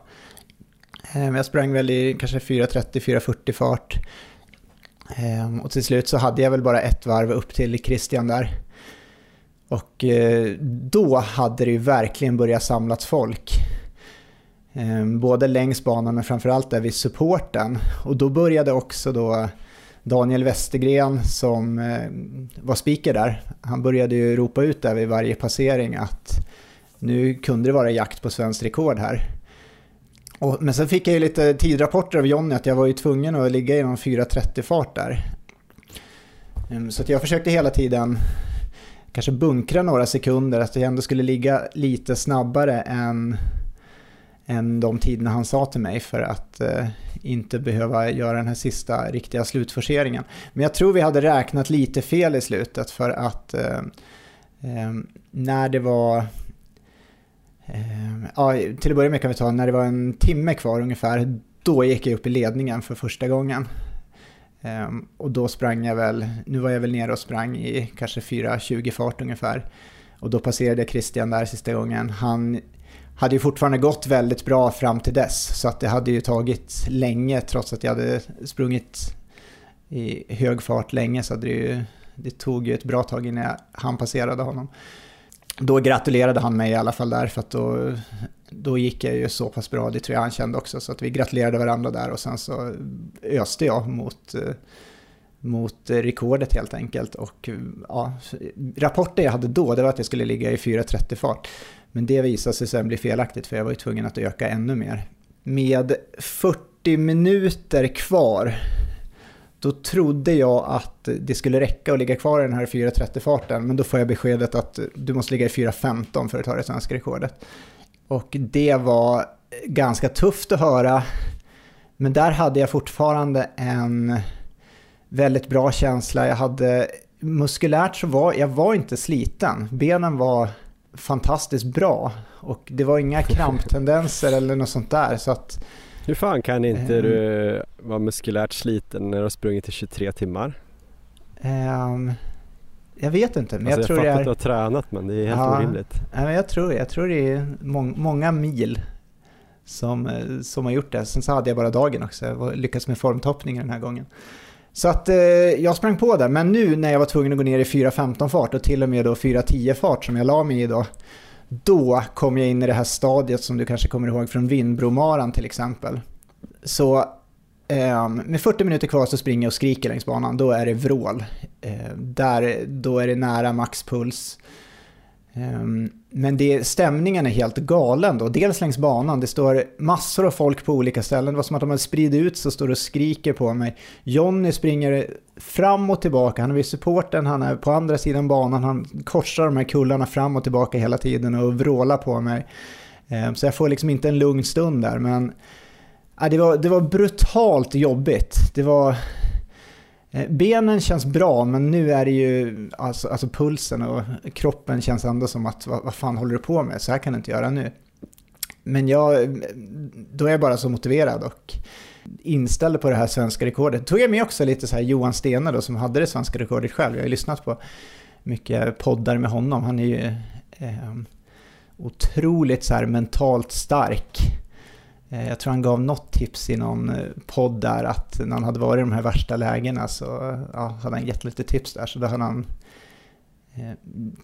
Speaker 3: Ehm, jag sprang väl i kanske 4.30-4.40 fart. Ehm, och till slut så hade jag väl bara ett varv upp till Christian där. Och eh, då hade det ju verkligen börjat samlas folk. Ehm, både längs banan men framförallt där vid supporten. Och då började också då Daniel Westergren som eh, var speaker där, han började ju ropa ut där vid varje passering att nu kunde det vara jakt på svenskt rekord här. Och, men sen fick jag ju lite tidrapporter av Jonny att jag var ju tvungen att ligga i någon 4.30 fart där. Ehm, så att jag försökte hela tiden kanske bunkra några sekunder, att jag ändå skulle ligga lite snabbare än, än de tiderna han sa till mig för att eh, inte behöva göra den här sista riktiga slutforceringen. Men jag tror vi hade räknat lite fel i slutet för att eh, eh, när det var eh, ja, till att börja med kan vi ta när det var en timme kvar ungefär, då gick jag upp i ledningen för första gången. Ehm, och då sprang jag väl, nu var jag väl nere och sprang i kanske 4.20 fart ungefär. Och då passerade jag Christian där sista gången. Han hade ju fortfarande gått väldigt bra fram till dess. Så att det hade ju tagit länge trots att jag hade sprungit i hög fart länge. Så det, ju, det tog ju ett bra tag innan han passerade honom. Då gratulerade han mig i alla fall där för att då, då gick jag ju så pass bra, det tror jag han kände också. Så att vi gratulerade varandra där och sen så öste jag mot, mot rekordet helt enkelt. Och ja, rapporten jag hade då det var att jag skulle ligga i 4.30 fart. Men det visade sig sen bli felaktigt för jag var ju tvungen att öka ännu mer. Med 40 minuter kvar då trodde jag att det skulle räcka att ligga kvar i den här 4.30-farten, men då får jag beskedet att du måste ligga i 4.15 för att ta det svenska rekordet. Och det var ganska tufft att höra, men där hade jag fortfarande en väldigt bra känsla. Jag hade muskulärt så var jag var inte sliten. Benen var fantastiskt bra och det var inga kramptendenser eller något sånt där. Så att,
Speaker 2: Hur fan kan inte um, du vara muskulärt sliten när du har sprungit i 23 timmar?
Speaker 3: Um, jag vet inte. Men
Speaker 2: alltså,
Speaker 3: jag, tror
Speaker 2: jag fattar
Speaker 3: är,
Speaker 2: att du har tränat men det är helt ja, orimligt.
Speaker 3: Ja, jag, tror, jag tror det är må många mil som, eh, som har gjort det. Sen så hade jag bara dagen också. Jag lyckades med formtoppningen den här gången. Så att eh, jag sprang på där, men nu när jag var tvungen att gå ner i 4.15 fart och till och med då 4.10 fart som jag la mig i då, då kom jag in i det här stadiet som du kanske kommer ihåg från Vindbromaran till exempel. Så eh, med 40 minuter kvar så springer jag och skriker längs banan, då är det vrål. Eh, där, då är det nära maxpuls. Ehm, men det, stämningen är helt galen då. Dels längs banan, det står massor av folk på olika ställen. Det var som att de hade spridit ut så står och skriker på mig. Jonny springer fram och tillbaka, han är vid supporten, han är på andra sidan banan, han korsar de här kullarna fram och tillbaka hela tiden och vrålar på mig. Ehm, så jag får liksom inte en lugn stund där, men det var, det var brutalt jobbigt. Det var Eh, benen känns bra, men nu är det ju, alltså, alltså pulsen och kroppen känns ändå som att vad, vad fan håller du på med? Så här kan du inte göra nu. Men jag, då är jag bara så motiverad och inställd på det här svenska rekordet. Tog jag med också lite så här Johan Stene då som hade det svenska rekordet själv. Jag har ju lyssnat på mycket poddar med honom. Han är ju eh, otroligt så här mentalt stark jag tror han gav något tips i någon eh, podd där att när han hade varit i de här värsta lägena så ja, hade han gett lite tips där. Så då hade han eh,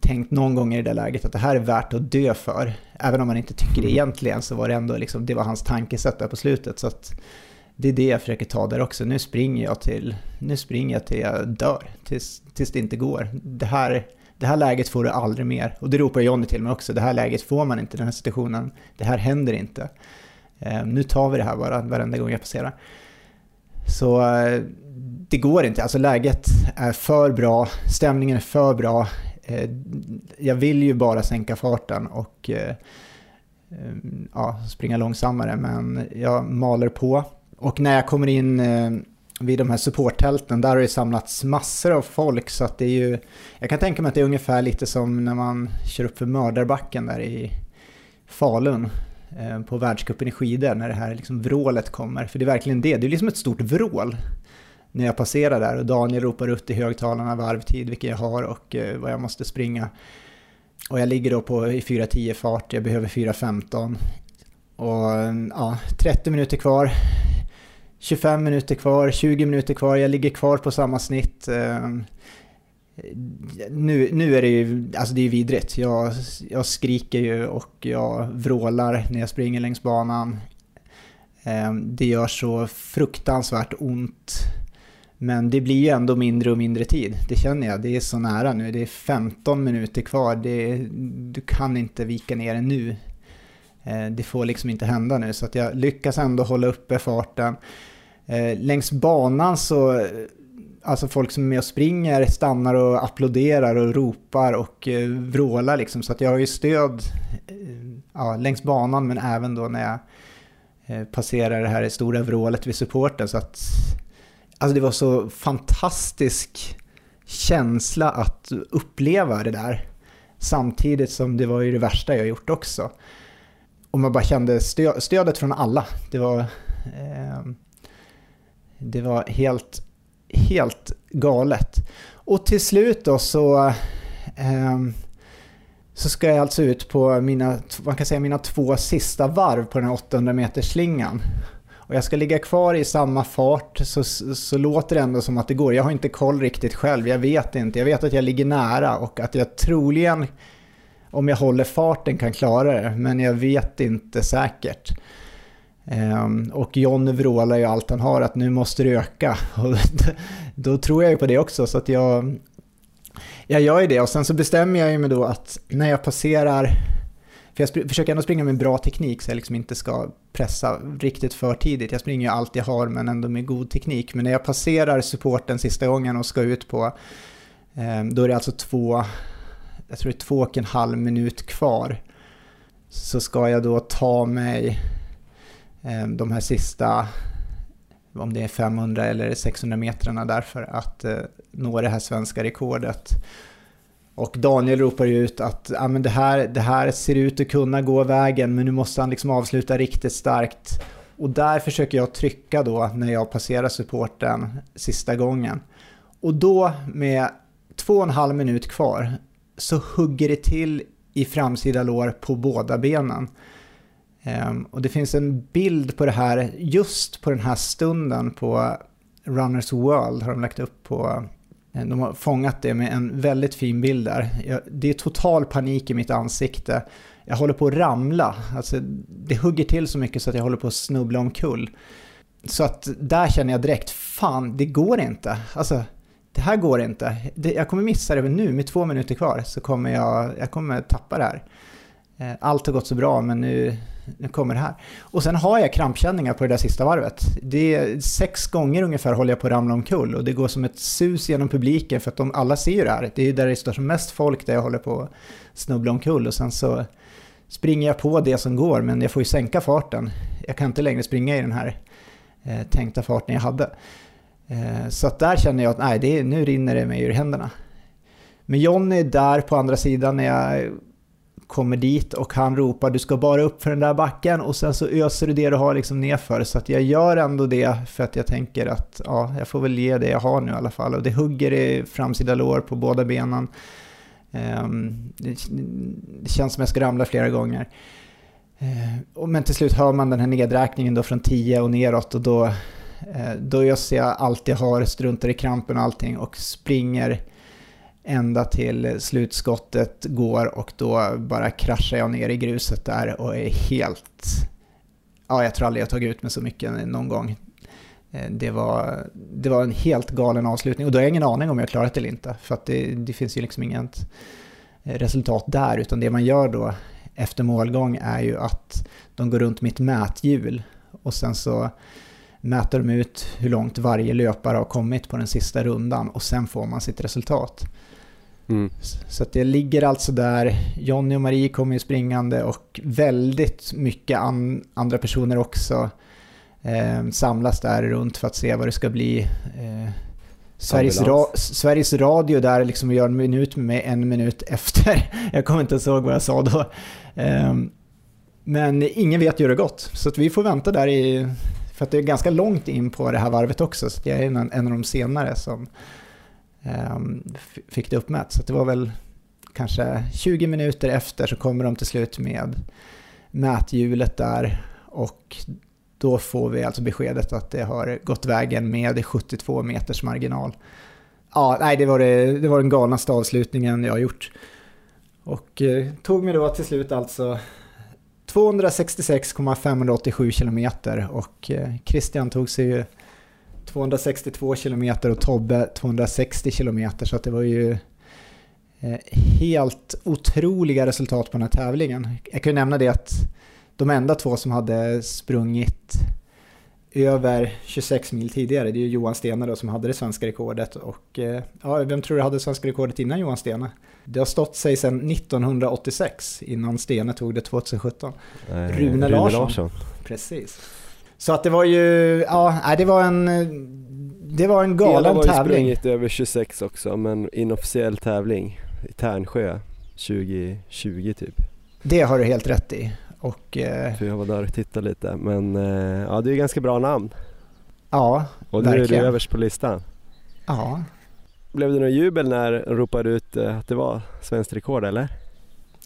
Speaker 3: tänkt någon gång i det där läget att det här är värt att dö för. Även om man inte tycker det mm. egentligen så var det ändå liksom, det var hans tankesätt där på slutet. Så det är det jag försöker ta där också. Nu springer jag till, nu springer jag till jag dör, tills, tills det inte går. Det här, det här läget får du aldrig mer. Och det ropar Johnny till mig också. Det här läget får man inte, den här situationen. Det här händer inte. Eh, nu tar vi det här bara varenda gång jag passerar. Så eh, det går inte, alltså läget är för bra, stämningen är för bra. Eh, jag vill ju bara sänka farten och ja, springa långsammare. Men jag maler på. Och när jag kommer in vid de här supporttälten, där har det samlats massor av folk så att det är ju... Jag kan tänka mig att det är ungefär lite som när man kör upp för Mördarbacken där i Falun Eh, på världscupen i skidor när det här liksom vrålet kommer. För det är verkligen det, det är liksom ett stort vrål när jag passerar där och Daniel ropar ut i högtalarna varvtid, vilken jag har och eh, vad jag måste springa. Och jag ligger då på i 4.10 fart, jag behöver 4.15. Och eh, ja, 30 minuter kvar. 25 minuter kvar, 20 minuter kvar, jag ligger kvar på samma snitt. Nu, nu är det ju, alltså det är vidrigt. Jag, jag skriker ju och jag vrålar när jag springer längs banan. Ehm, det gör så fruktansvärt ont. Men det blir ju ändå mindre och mindre tid, det känner jag. Det är så nära nu, det är 15 minuter kvar. Det, du kan inte vika ner det nu. Ehm, det får liksom inte hända nu, så att jag lyckas ändå hålla uppe farten. Ehm, längs banan så, alltså folk som är med och springer stannar och applåderar och ropar och eh, vrålar liksom. Så att jag har ju stöd eh, ja, längs banan men även då när jag eh, passerar det här stora vrålet vid supporten. Så att, alltså det var så fantastisk känsla att uppleva det där. Samtidigt som det var ju det värsta jag gjort också. Och man bara kände stö stödet från alla. Det var... Eh, det var helt, helt galet. Och till slut då så, eh, så ska jag alltså ut på mina, man kan säga mina två sista varv på den här 800 meters slingan. Och jag ska ligga kvar i samma fart så, så låter det ändå som att det går. Jag har inte koll riktigt själv, jag vet inte. Jag vet att jag ligger nära och att jag troligen, om jag håller farten, kan klara det. Men jag vet inte säkert. Ehm, och John vrålar ju allt han har att nu måste det öka. Och då tror jag ju på det också så att jag, jag gör ju det och sen så bestämmer jag ju mig då att när jag passerar, för jag försöker ändå springa med bra teknik så jag liksom inte ska pressa riktigt för tidigt. Jag springer ju allt jag har men ändå med god teknik. Men när jag passerar supporten sista gången och ska ut på, ehm, då är det alltså två, jag tror det är två och en halv minut kvar. Så ska jag då ta mig Eh, de här sista, om det är 500 eller 600 metrarna där för att eh, nå det här svenska rekordet. Och Daniel ropar ut att ah, men det, här, det här ser ut att kunna gå vägen men nu måste han liksom avsluta riktigt starkt. Och där försöker jag trycka då när jag passerar supporten sista gången. Och då med två och en halv minut kvar så hugger det till i framsida lår på båda benen. Ehm, och det finns en bild på det här, just på den här stunden på Runners World har de lagt upp på eh, de har fångat det med en väldigt fin bild där. det är total panik i mitt ansikte. Jag håller på att ramla. Alltså, det hugger till så mycket så att jag håller på att snubbla omkull. Så att där känner jag direkt, fan, det går inte. Alltså, det här går inte. jag kommer missa det nu, med två minuter kvar så kommer jag, jag kommer tappa det här. Eh, allt har gått så bra men nu, nu kommer det här. Och sen har jag krampkänningar på det där sista varvet. Det är sex gånger ungefär håller jag på att ramla omkull och det går som ett sus genom publiken för att de alla ser ju det här. Det är ju där det står som mest folk där jag håller på att snubbla omkull och sen så springer jag på det som går men jag får ju sänka farten. Jag kan inte längre springa i den här eh, tänkta farten jag hade. Eh, så att där känner jag att nej, det är, nu rinner det mig ur händerna. Men Jonny är där på andra sidan när jag kommer dit och han ropar du ska bara upp för den där backen och sen så öser du det du har liksom nerför. Så att jag gör ändå det för att jag tänker att ja, jag får väl ge det jag har nu i alla fall. Och det hugger i framsida lår på båda benen. Ehm, det, känns som jag ska ramla flera gånger. Ehm, men till slut hör man den här nedräkningen då från 10 och neråt och då, eh, då öser jag allt jag har, struntar i krampen och allting och springer ända till slutskottet går och då bara kraschar jag ner i gruset där och är helt... Ja, jag tror aldrig jag tagit ut mig så mycket någon gång. Eh, det var, det var en helt galen avslutning och då har jag ingen aning om jag klarat det eller inte. För att det, det finns ju liksom inget resultat där utan det man gör då efter målgång är ju att de går runt mitt mäthjul och sen så mäter de ut hur långt varje löpare har kommit på den sista rundan och sen får man sitt resultat.
Speaker 2: Mm.
Speaker 3: Så att det ligger alltså där, Jonny och Marie kommer ju springande och väldigt mycket an, andra personer också eh, samlas där runt för att se vad det ska bli. Eh, Sveriges, ra, Sveriges Radio där liksom gör en minut med mig en minut efter. Jag kommer inte ihåg vad jag sa då. Eh, men ingen vet hur det gått, så att vi får vänta där i... För att det är ganska långt in på det här varvet också, så jag är en, en av de senare som Ehm, fick det uppmätt. Så det var väl kanske 20 minuter efter så kommer de till slut med mäthjulet där och då får vi alltså beskedet att det har gått vägen med 72 meters marginal. Ja, nej, det var, det, det var den galnaste avslutningen jag har gjort. Och eh, tog mig då till slut alltså 266,587 kilometer och eh, Christian tog sig ju 262 kilometer och Tobbe 260 kilometer så det var ju eh, helt otroliga resultat på den här tävlingen. Jag kan ju nämna det att de enda två som hade sprungit över 26 mil tidigare, det är ju Johan Stene då som hade det svenska rekordet och eh, ja, vem tror du hade svenska rekordet innan Johan Stene? Det har stått sig sedan 1986 innan Stene tog det 2017.
Speaker 2: Nej,
Speaker 3: Rune,
Speaker 2: Rune
Speaker 3: Larsson.
Speaker 2: Larsson.
Speaker 3: Precis. Så att det var ju, ja, det var en, det var en galen
Speaker 2: var ju
Speaker 3: tävling.
Speaker 2: sprungit över 26 också, men inofficiell tävling i Tärnsjö 2020 typ.
Speaker 3: Det har du helt rätt i. Och eh,
Speaker 2: För jag var där och tittade lite, men eh, ja det är ganska bra namn.
Speaker 3: ja,
Speaker 2: Och nu är du överst på listan.
Speaker 3: ja.
Speaker 2: Blev det någon jubel när de ropade ut eh, att det var svenskt rekord eller?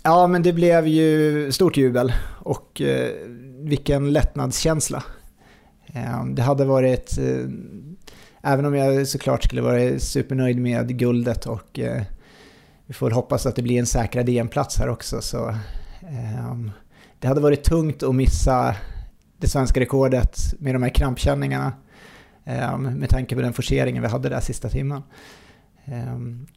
Speaker 3: Ja, men det blev ju stort jubel och eh, vilken lättnadskänsla. Ehm, det hade varit, eh, även om jag såklart skulle vara supernöjd med guldet och eh, vi får väl hoppas att det blir en säkrad EM-plats här också, så ehm, det hade varit tungt att missa det svenska rekordet med de här krampkänningarna ehm, med tanke på den forceringen vi hade där sista timmen.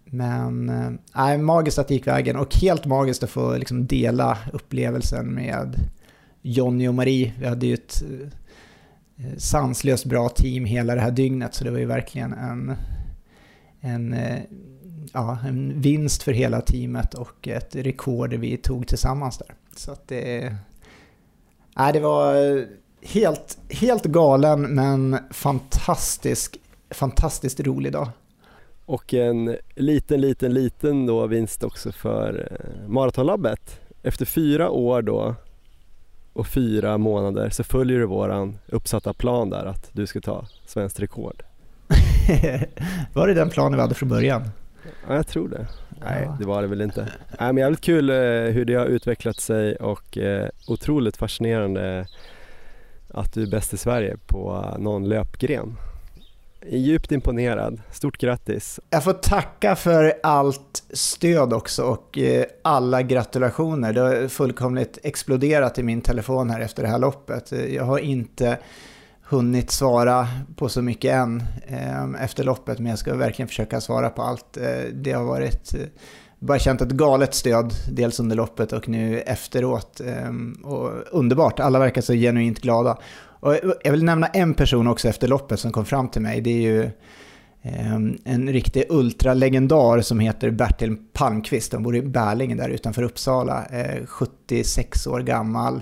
Speaker 3: Men äh, nej, magiskt att det gick vägen och helt magiskt att få liksom dela upplevelsen med Jonny och Marie. Vi hade ju ett Eh, sanslöst bra team hela det här dygnet så det var ju verkligen en, en, eh, ja, en vinst för hela teamet och ett rekord vi tog tillsammans där. Så att det, nej, det var helt, helt galen men fantastisk, fantastiskt rolig dag.
Speaker 2: Och en liten, liten, liten då vinst också för Maratonlabbet. Efter fyra år då och fyra månader så följer du våran uppsatta plan där att du ska ta svenskt rekord.
Speaker 3: var det den planen vi hade från början?
Speaker 2: Ja, jag tror det. Nej, det var det väl inte. Nej, men jävligt kul eh, hur det har utvecklat sig och eh, otroligt fascinerande att du är bäst i Sverige på någon löpgren. Är Djupt imponerad. Stort grattis.
Speaker 3: Jag får tacka för allt stöd också och eh, alla gratulationer. Det har fullkomligt exploderat i min telefon här efter det här loppet. Eh, jag har inte hunnit svara på så mycket än ehm, efter loppet, men jag ska verkligen försöka svara på allt. Eh, det har varit bara känt ett galet stöd, dels under loppet och nu efteråt. Ehm, och underbart, alla verkar så genuint glada. Och jag vill nämna en person också efter loppet som kom fram till mig. Det är ju ehm, en riktig ultralegendar som heter Bertil Palmqvist. Han bor i Bärlingen där utanför Uppsala. Eh, 76 år gammal.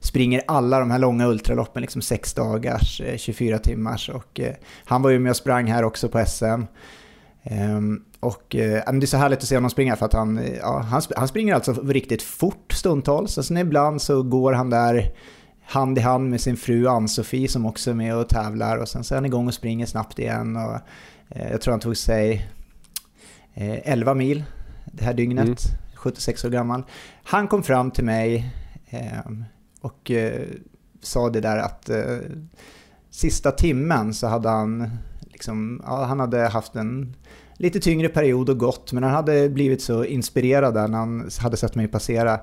Speaker 3: Springer alla de här långa ultraloppen, liksom 6 dagars, eh, 24 timmars. Och, eh, han var ju med och sprang här också på SM. Ehm, och eh, det är så härligt att se honom springa för att han, ja, han, han springer alltså riktigt fort stundtals. Alltså ibland så går han där hand i hand med sin fru Ann-Sofie som också är med och tävlar. Och sen så är han igång och springer snabbt igen. Och, eh, jag tror han tog sig eh, 11 mil det här dygnet,
Speaker 2: Mm.
Speaker 3: 76 år gammal. Han kom fram till mig eh, och sa det där att eh, sista timmen så hade han liksom, ja, han hade haft en lite tyngre period och gått, men han hade blivit så inspirerad där när han hade sett mig passera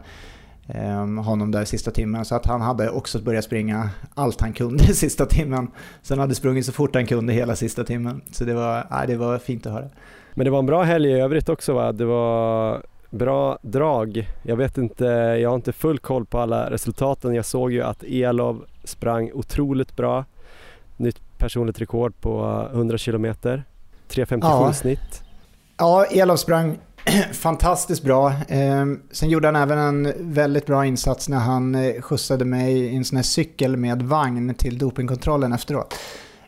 Speaker 3: honom där sista timmen. Så att han hade också börjat springa allt han kunde sista timmen. Så han hade sprungit så fort han kunde hela sista timmen. Så det var, ja, det var fint att höra.
Speaker 2: Men det var en bra helg i övrigt också va? Det var bra drag. Jag vet inte, jag har inte full koll på alla resultaten. Jag såg ju att Elov sprang otroligt bra. Nytt personligt rekord på 100 kilometer. 3.57
Speaker 3: Ja.
Speaker 2: snitt.
Speaker 3: Ja, Elof sprang fantastiskt bra. Ehm, sen gjorde han även en väldigt bra insats när han eh, skjutsade mig i en sån här cykel med vagn till dopingkontrollen efteråt.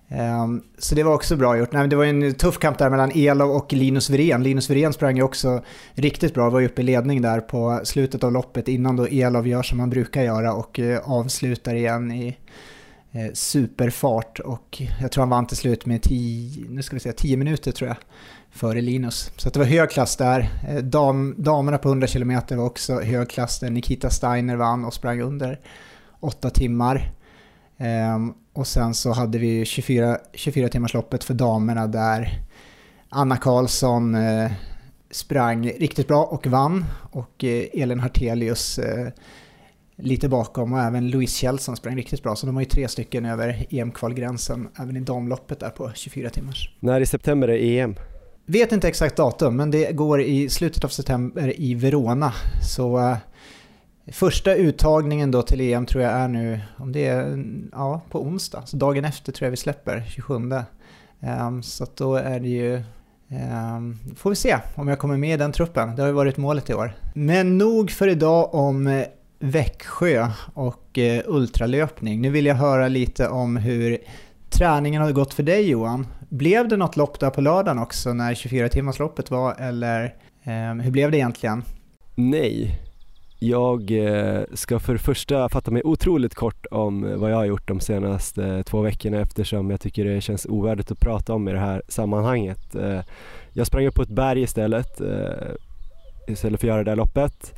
Speaker 3: Ehm, så det var också bra gjort. det var en tuff kamp där mellan Elov och Linus Wirén. Linus Wirén sprang ju också riktigt bra, var ju uppe i ledning där på slutet av loppet innan då Elov gör som han brukar göra och eh, avslutar igen i Eh, superfart. Och jag tror han vann till slut med 10, nu ska vi säga 10 minuter tror jag före Linus. Så det var hög klass där. Eh, dam, damerna på 100 km var också hög klass där Nikita Steiner vann och sprang under 8 timmar. Um, och sen så hade vi 24, 24 timmarsloppet för damerna där Anna Karlsson uh, sprang riktigt bra och vann. Och uh, Elin Hartelius uh, lite bakom och även Louise Kjellson sprang riktigt bra. Så de var ju tre stycken över EM-kvalgränsen även i damloppet där på 24 timmars.
Speaker 2: När i september är EM?
Speaker 3: Vet inte exakt datum, men det går i slutet av september i Verona. Så uh, första uttagningen då till EM tror jag är nu, om det är ja, på onsdag. Så dagen efter tror jag vi släpper, 27. Um, ehm, så då är det ju Um, får vi se om jag kommer med i den truppen. Det har ju varit målet i år. Men nog för idag om eh, Växjö och eh, ultralöpning. Nu vill jag höra lite om hur träningen har gått för dig Johan. Blev det något lopp där på lördagen också när 24-timmarsloppet var eller eh, hur blev det egentligen?
Speaker 2: Nej, jag eh, ska för det första fatta mig otroligt kort om eh, vad jag har gjort de senaste två veckorna eftersom jag tycker det känns ovärdigt att prata om i det här sammanhanget. Jag sprang upp på ett berg istället istället för att göra det där loppet.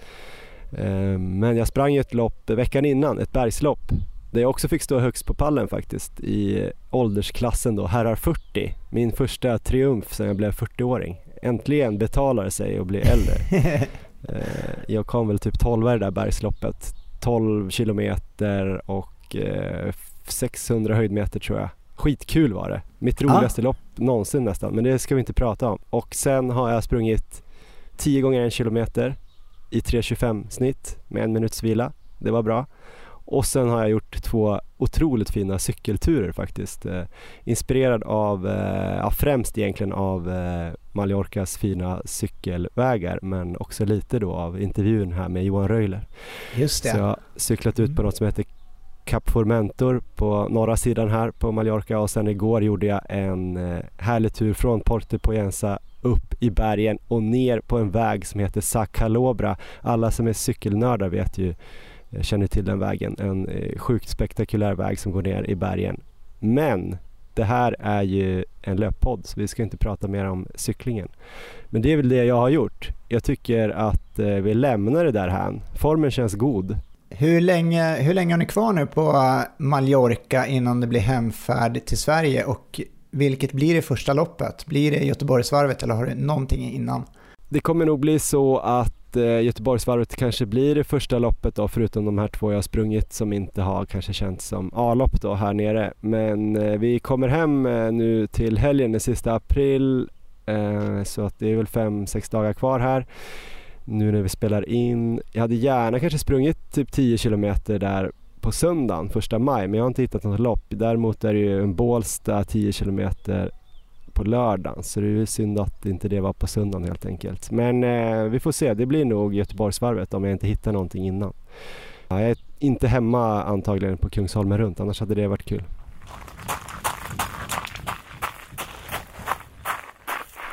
Speaker 2: Men jag sprang ett lopp veckan innan, ett bergslopp där jag också fick stå högst på pallen faktiskt i åldersklassen då, herrar 40. Min första triumf sedan jag blev 40-åring. Äntligen betalar det sig att bli äldre. Eh, jag kom väl typ 12 i det där bergsloppet. 12 kilometer och 600 eh, höjdmeter tror jag. Skitkul var det. Mitt roligaste ah. lopp någonsin nästan, men det ska vi inte prata om. Och sen har jag sprungit 10 gånger en kilometer i 3.25 snitt med en minuts vila. Det var bra. Och sen har jag gjort två otroligt fina cykelturer faktiskt. Eh, inspirerad av, eh, ja, främst egentligen av eh, Mallorcas fina cykelvägar men också lite då av intervjun här med Johan Röjler.
Speaker 3: Just det.
Speaker 2: Så jag har cyklat ut på något som heter Cap Formentor på norra sidan här på Mallorca och sen igår gjorde jag en eh, härlig tur från Porte Poyensa upp i bergen och ner på en väg som heter Sacalobra. Alla som är cykelnördar vet ju eh, känner till den vägen. En eh, sjukt spektakulär väg som går ner i bergen. Men det här är ju en löppodd så vi ska inte prata mer om cyklingen. Men det är väl det jag har gjort. Jag tycker att vi lämnar det där här. Formen känns god.
Speaker 3: Hur länge, hur länge har ni kvar nu på äh, Mallorca innan det blir hemfärd till Sverige och vilket blir det första loppet? Blir det Göteborgsvarvet eller har du någonting innan?
Speaker 2: Det kommer nog bli så att äh, Göteborgsvarvet kanske blir det första loppet då förutom de här två jag sprungit som inte har kanske känts som A-lopp då här nere. Men äh, vi kommer hem nu till helgen den sista april så att det är väl fem sex dagar kvar här nu när vi spelar in. Jag hade gärna kanske sprungit typ 10 kilometer där på söndagen, första maj, men jag har inte hittat något lopp. Däremot är det ju en Bålsta 10 kilometer på lördagen så det är ju synd att inte det var på söndagen helt enkelt. Men eh, vi får se, det blir nog Göteborgsvarvet om jag inte hittar någonting innan. Ja, jag är inte hemma antagligen på Kungsholmen runt annars hade det varit kul.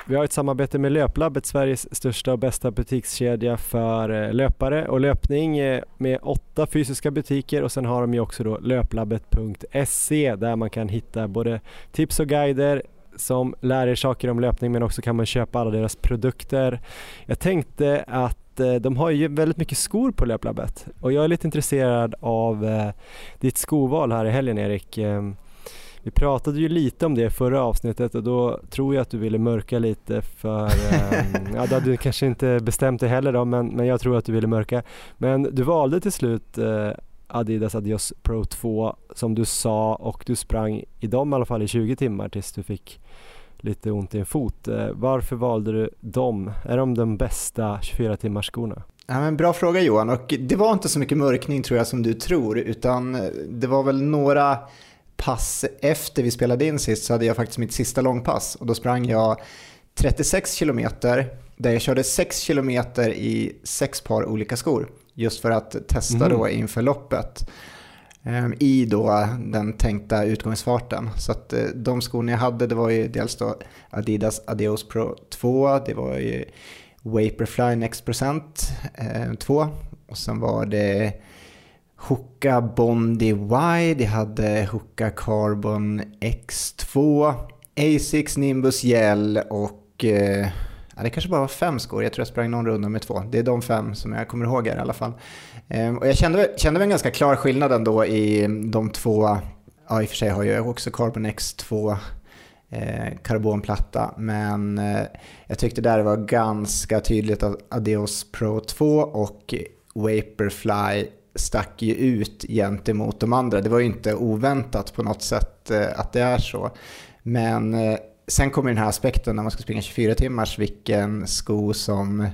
Speaker 2: Vi har ett samarbete med Löplabbet, Sveriges största och bästa butikskedja för eh, löpare och löpning eh, med åtta fysiska butiker och sen har de ju också då löplabbet.se där man kan hitta både tips och guider, som lär er saker om löpning men också kan man köpa alla deras produkter. Jag tänkte att eh, de har ju väldigt mycket skor på Löplabbet och jag är lite intresserad av ditt skoval här i helgen Erik. Ehm, vi pratade ju lite om det förra avsnittet och då tror jag att du ville mörka lite för, ehm, ja då hade du kanske inte bestämt dig heller då men, men jag tror att du ville mörka. Men du valde till slut eh, Adidas Adios Pro 2 som du sa och du sprang i dem i alla fall i 20 timmar tills du fick lite ont i en fot. Eh, varför valde du dem? Är de de bästa 24 timmars skorna?
Speaker 3: Ja, men bra fråga Johan och det var inte så mycket mörkning tror jag som du tror utan eh, det var väl några pass efter vi spelade in sist så hade jag faktiskt mitt sista långpass och då sprang jag 36 kilometer där jag körde 6 kilometer i sex par olika skor. Just för att testa
Speaker 2: Mm.
Speaker 3: då inför loppet eh, i då den tänkta utgångsfarten. Så att eh, de skorna jag hade det var ju dels då Adidas Adios Pro 2, det var ju Vaporfly Next Percent eh, 2 och sen var det Hoka Bondi Y, det hade Hoka Carbon X2, Asics Nimbus Gel och eh, ja, det kanske bara var fem skor. Jag tror jag sprang någon runda med två. Det är de fem som jag kommer ihåg här i alla fall. Eh, och jag kände, kände väl en ganska klar skillnad ändå i de två, ja i och för sig har jag också Carbon X2 eh, karbonplatta, men eh, jag tyckte där det var ganska tydligt att Adios Pro 2 och Vaporfly stack ju ut gentemot de andra. Det var ju inte oväntat på något sätt eh, att det är så. Men eh, sen kommer den här aspekten när man ska springa 24 timmars, vilken sko som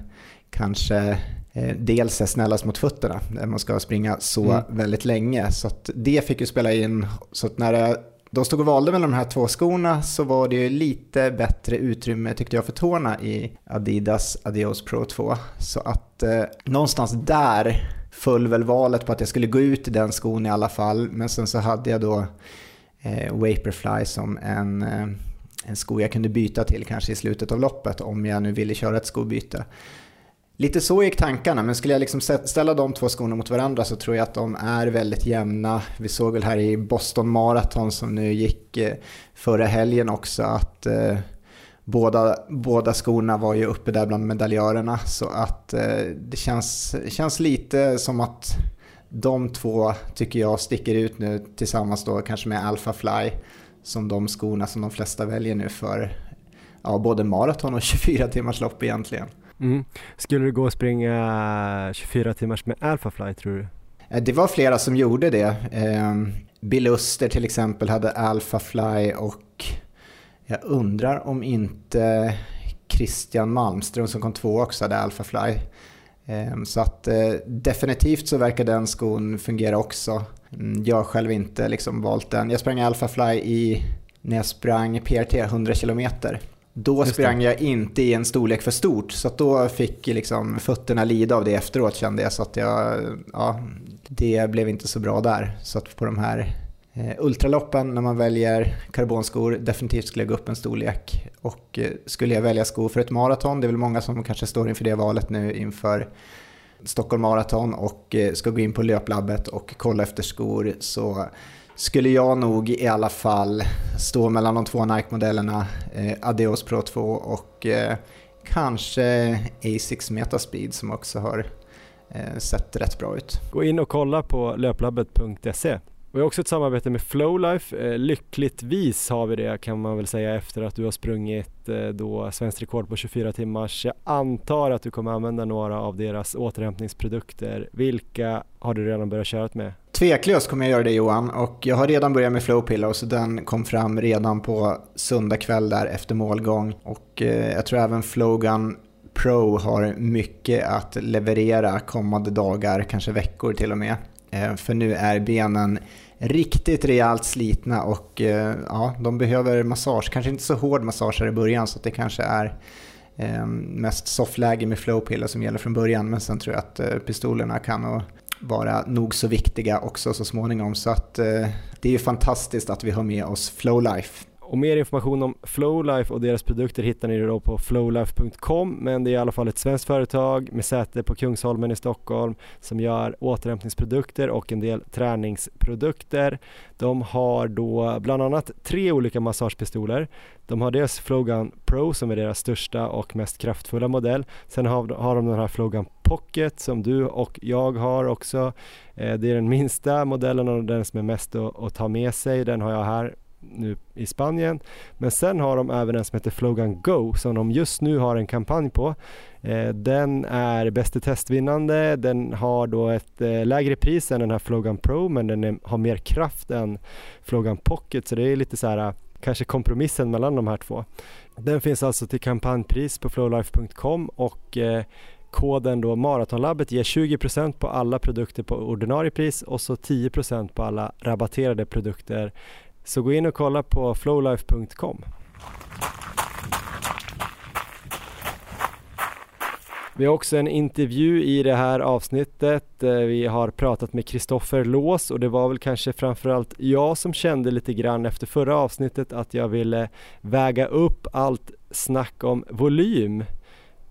Speaker 3: kanske eh, dels är snällast mot fötterna när man ska springa så
Speaker 2: Mm.
Speaker 3: väldigt länge. Så det fick ju spela in. Så när jag då stod och valde mellan de här två skorna så var det ju lite bättre utrymme tyckte jag för tårna i Adidas Adios Pro 2. Så att eh, någonstans där föll väl valet på att jag skulle gå ut i den skon i alla fall. Men sen så hade jag då eh, Vaporfly som en, eh, en sko jag kunde byta till kanske i slutet av loppet om jag nu ville köra ett skobyte. Lite så gick tankarna, men skulle jag liksom ställa de två skorna mot varandra så tror jag att de är väldigt jämna. Vi såg väl här i Boston Marathon som nu gick eh, förra helgen också att eh, båda, båda skorna var ju uppe där bland medaljörerna. Så att eh, det känns, känns lite som att de två tycker jag sticker ut nu tillsammans då kanske med Alpha Fly som de skorna som de flesta väljer nu för ja, både maraton och 24 timmars lopp egentligen.
Speaker 2: Mm. Skulle du gå och springa 24 timmars med Alphafly tror du?
Speaker 3: Eh, Det var flera som gjorde det. Eh, Bill till exempel hade Alpha Fly och jag undrar om inte Christian Malmström som kom två också hade Alpha Fly. Eh, Så att eh, definitivt så verkar den skon fungera också. Mm, Jag har själv inte liksom valt den. Jag sprang Alpha Fly i, när jag sprang PRT 100 km. Då sprang jag inte i en storlek för stort så då fick liksom fötterna lida av det efteråt kände jag. Så att jag, ja, det blev inte så bra där. Så att på de här Eh, ultraloppen när man väljer karbonskor, definitivt skulle jag gå upp en storlek. Och eh, skulle jag välja skor för ett maraton, det är väl många som kanske står inför det valet nu inför Stockholm Marathon och eh, ska gå in på löplabbet och kolla efter skor så skulle jag nog i alla fall stå mellan de två Nike-modellerna eh, Adios Pro 2 och eh, kanske Asics Metaspeed som också har eh, sett rätt bra ut.
Speaker 2: Gå in och kolla på löplabbet.se. Vi har också ett samarbete med Flowlife. Eh, Lyckligtvis har vi det kan man väl säga efter att du har sprungit eh, då svenskt rekord på 24 timmars. Jag antar att du kommer använda några av deras återhämtningsprodukter. Vilka har du redan börjat köra med?
Speaker 3: Tveklöst kommer jag göra det Johan och jag har redan börjat med Flow Pillow så den kom fram redan på söndag kväll där efter målgång och eh, jag tror även Flowgun Pro har mycket att leverera kommande dagar, kanske veckor till och med. Eh, för nu är benen riktigt rejält slitna och eh, ja, de behöver massage. Kanske inte så hård massage här i början så att det kanske är eh, mest softläge med flowpiller som gäller från början. Men sen tror jag att pistolerna kan vara nog så viktiga också så småningom. Så att det är ju fantastiskt att vi har med oss Flowlife.
Speaker 2: Och mer information om Flowlife och deras produkter hittar ni då på flowlife.com men det är i alla fall ett svenskt företag med säte på Kungsholmen i Stockholm som gör återhämtningsprodukter och en del träningsprodukter. De har då bland annat tre olika massagepistoler. De har dels Flowgun Pro som är deras största och mest kraftfulla modell. Sen har, de den här Flowgun Pocket som du och jag har också. Eh, det är den minsta modellen och den som är mest att ta med sig. Den har jag här nu i Spanien. Men sen har de även en som heter Flogan Go som de just nu har en kampanj på. Eh, den är bäst i testvinnande. Den har då ett eh, lägre pris än den här Flogan Pro men den är, har mer kraft än Flogan Pocket så det är lite så här kanske kompromissen mellan de här två. Den finns alltså till kampanjpris på flowlife.com och eh, koden då Maratonlabbet ger 20% på alla produkter på ordinarie pris och så 10% på alla rabatterade produkter så gå in och kolla på flowlife.com. Vi har också en intervju i det här avsnittet. Eh, vi har pratat med Kristoffer Lås och det var väl kanske framförallt jag som kände lite grann efter förra avsnittet att jag ville väga upp allt snack om volym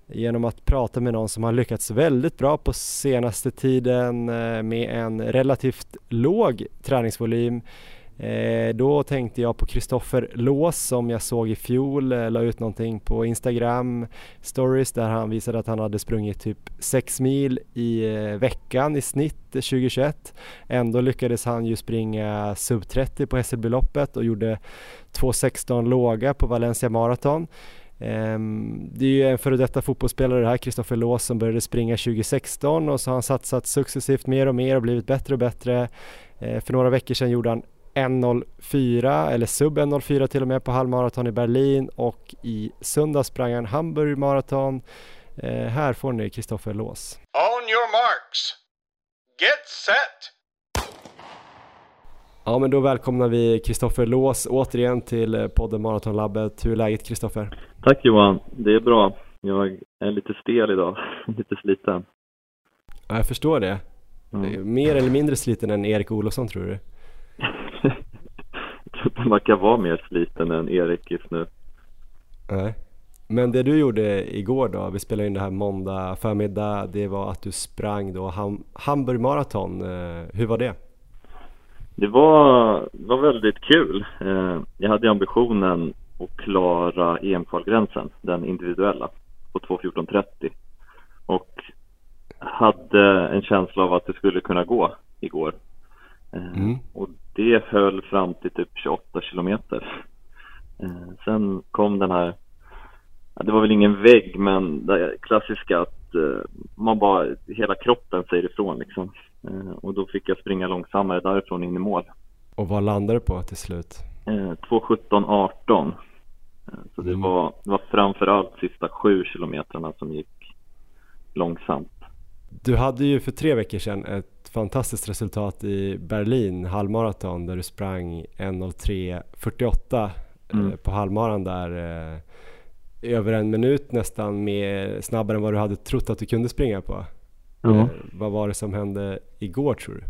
Speaker 2: genom att prata med någon som har lyckats väldigt bra på senaste tiden eh, med en relativt låg träningsvolym Eh, då tänkte jag på Kristoffer Lås som jag såg i fjol, eh, la ut någonting på Instagram stories där han visade att han hade sprungit typ 6 mil i eh, veckan i snitt 2021. Ändå lyckades han ju springa sub 30 på Hässelbyloppet och gjorde 2.16 låga på Valencia Marathon. Ehm, det är ju en före detta fotbollsspelare det här, Kristoffer Lås, som började springa 2016 och så har han satsat successivt mer och mer och blivit bättre och bättre. Eh, för några veckor sedan gjorde han 1.04 eller sub 1.04 till och med på halvmaraton i Berlin och i söndag sprang han Hamburg maraton. Eh, här får ni Kristoffer Lås.
Speaker 1: On your marks. Get set!
Speaker 2: Ja men då välkomnar vi Kristoffer Lås återigen till eh, podden Maratonlabbet. Hur är läget Kristoffer?
Speaker 4: Tack Johan, det är bra. Jag är lite stel idag, lite sliten.
Speaker 2: Ja, jag förstår det. Mm. Mer eller mindre sliten än Erik Olofsson tror du?
Speaker 4: man verkar vara mer sliten än Erik just nu.
Speaker 2: Nej. Men det du gjorde igår då, vi spelade in det här måndag förmiddag, det var att du sprang då ham Hamburg Marathon. Eh, hur var det?
Speaker 4: Det var, var väldigt kul. Eh, jag hade ambitionen att klara EM-kvalgränsen, den individuella, på 2.14.30 och hade en känsla av att det skulle kunna gå igår. Eh, mm. Och det höll fram till typ 28 kilometer. Eh, sen kom den här, det var väl ingen vägg men det klassiska att eh, man bara, hela kroppen säger ifrån liksom. Och då fick jag springa långsammare därifrån in i mål.
Speaker 2: Och vad landade du på till slut?
Speaker 4: 2.17.18. Så det, mm. var, det var framförallt sista sju kilometrarna som gick långsamt.
Speaker 2: Du hade ju för tre veckor sedan ett fantastiskt resultat i Berlin halvmaraton där du sprang 1.03.48 eh, mm. på halvmaran där eh, över en minut nästan mer, snabbare än vad du hade trott att du kunde springa på. Ja. Eh, vad var det som hände igår tror du?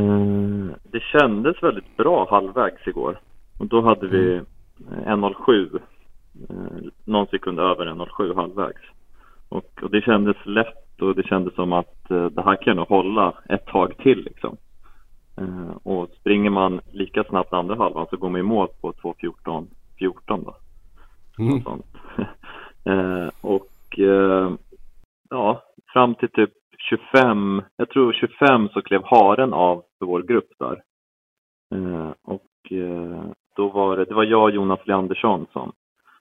Speaker 4: Mm, det kändes väldigt bra halvvägs igår och då hade vi mm. 1.07 någon sekund över 1.07 halvvägs och, och det kändes lätt och det kändes som att eh, det här kan nog hålla ett tag till liksom. Eh, och springer man lika snabbt andra halvan så går man i mål på 2.14 14 då. Mm. Och, eh, och eh, ja, fram till typ 25, jag tror 25 så klev haren av för vår grupp där. Eh, och eh, då var det, det var jag och Jonas Leandersson som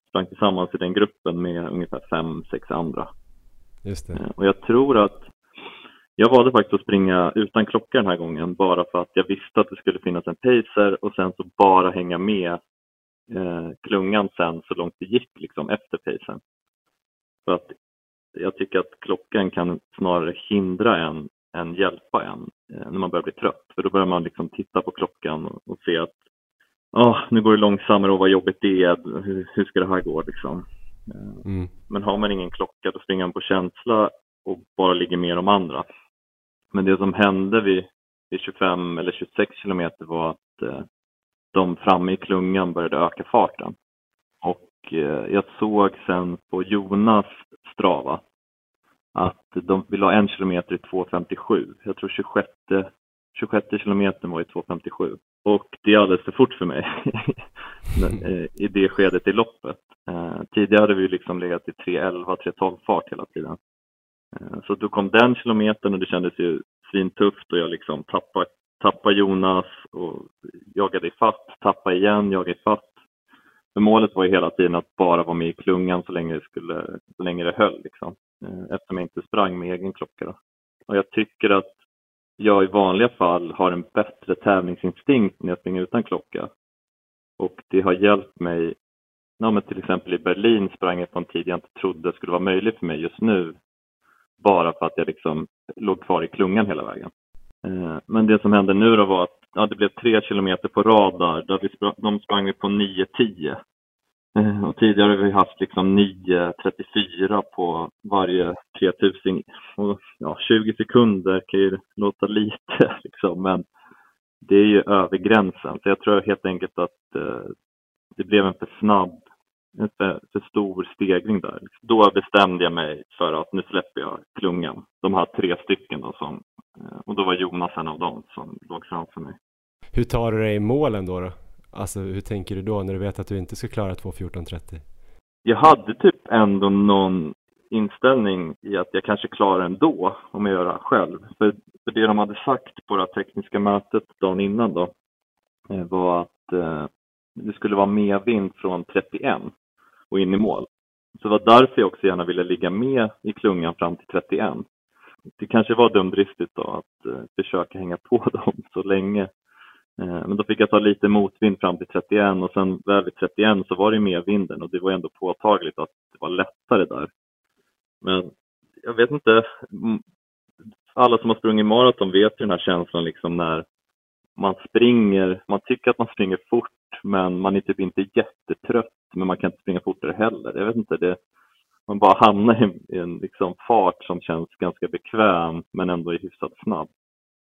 Speaker 4: sprang tillsammans i den gruppen med ungefär fem, sex andra.
Speaker 2: Just det. Eh,
Speaker 4: och jag tror att jag valde faktiskt att springa utan klocka den här gången bara för att jag visste att det skulle finnas en pacer och sen så bara hänga med eh, klungan sen så långt det gick liksom efter pacern. För att jag tycker att klockan kan snarare hindra en än hjälpa en eh, när man börjar bli trött. För då börjar man liksom titta på klockan och, och se att oh, nu går det långsammare och vad jobbigt det är, hur, hur ska det här gå liksom. Mm. Men har man ingen klocka då springer man på känsla och bara ligger med de andra. Men det som hände vid, vid 25 eller 26 kilometer var att eh, de framme i klungan började öka farten. Och eh, jag såg sen på Jonas Strava att de vill ha en kilometer i 2.57. Jag tror 26, 26 kilometern var i 2.57. Och det är alldeles för fort för mig eh, i det skedet i loppet. Eh, tidigare hade vi liksom legat i 3.11, 3.12 fart hela tiden. Eh, så då kom den kilometern och det kändes ju svintufft och jag liksom tappade, tappade Jonas och jagade ifatt, tappade igen, jagade ifatt. För målet var ju hela tiden att bara vara med i klungan så länge det, skulle, så länge det höll liksom. Eh, eftersom jag inte sprang med egen klocka då. Och jag tycker att jag i vanliga fall har en bättre tävlingsinstinkt när jag springer utan klocka. Och det har hjälpt mig, ja, men till exempel i Berlin sprang jag på en tid jag inte trodde skulle vara möjlig för mig just nu. Bara för att jag liksom låg kvar i klungan hela vägen. Eh, men det som hände nu då var att ja, det blev tre kilometer på rad där, där vi sprang, de sprang vi på 9.10. Eh, och tidigare har vi haft liksom 9.34 på varje 3000. Och ja, 20 sekunder kan ju låta lite liksom, men det är ju över gränsen. Så jag tror helt enkelt att eh, det blev en för snabb, en för, stor stegring där. Då bestämde jag mig för att nu släpper jag klungan. De här tre stycken då som, eh, och då var Jonas en av dem som låg framför mig.
Speaker 2: Hur tar du dig i målen då? då? Alltså hur tänker du då när du vet att du inte ska klara 2.14.30?
Speaker 4: Jag hade typ ändå någon inställning i att jag kanske klarar ändå om jag gör det själv. För, för det de hade sagt på det tekniska mötet dagen innan då eh, var att eh, det skulle vara medvind från 31 och in i mål. Så det var därför jag också gärna ville ligga med i klungan fram till 31. Det kanske var dumdristigt då att eh, försöka hänga på dem så länge Eh, men då fick jag ta lite motvind fram till 31 och sen väl vid 31 så var det med vinden och det var ändå påtagligt att det var lättare där. Men jag vet inte, alla som har sprungit maraton vet ju den här känslan liksom när man springer, man tycker att man springer fort men man är typ inte jättetrött men man kan inte springa fortare heller. Jag vet inte, det, man bara hamnar i, i en liksom fart som känns ganska bekväm men ändå är hyfsat snabb.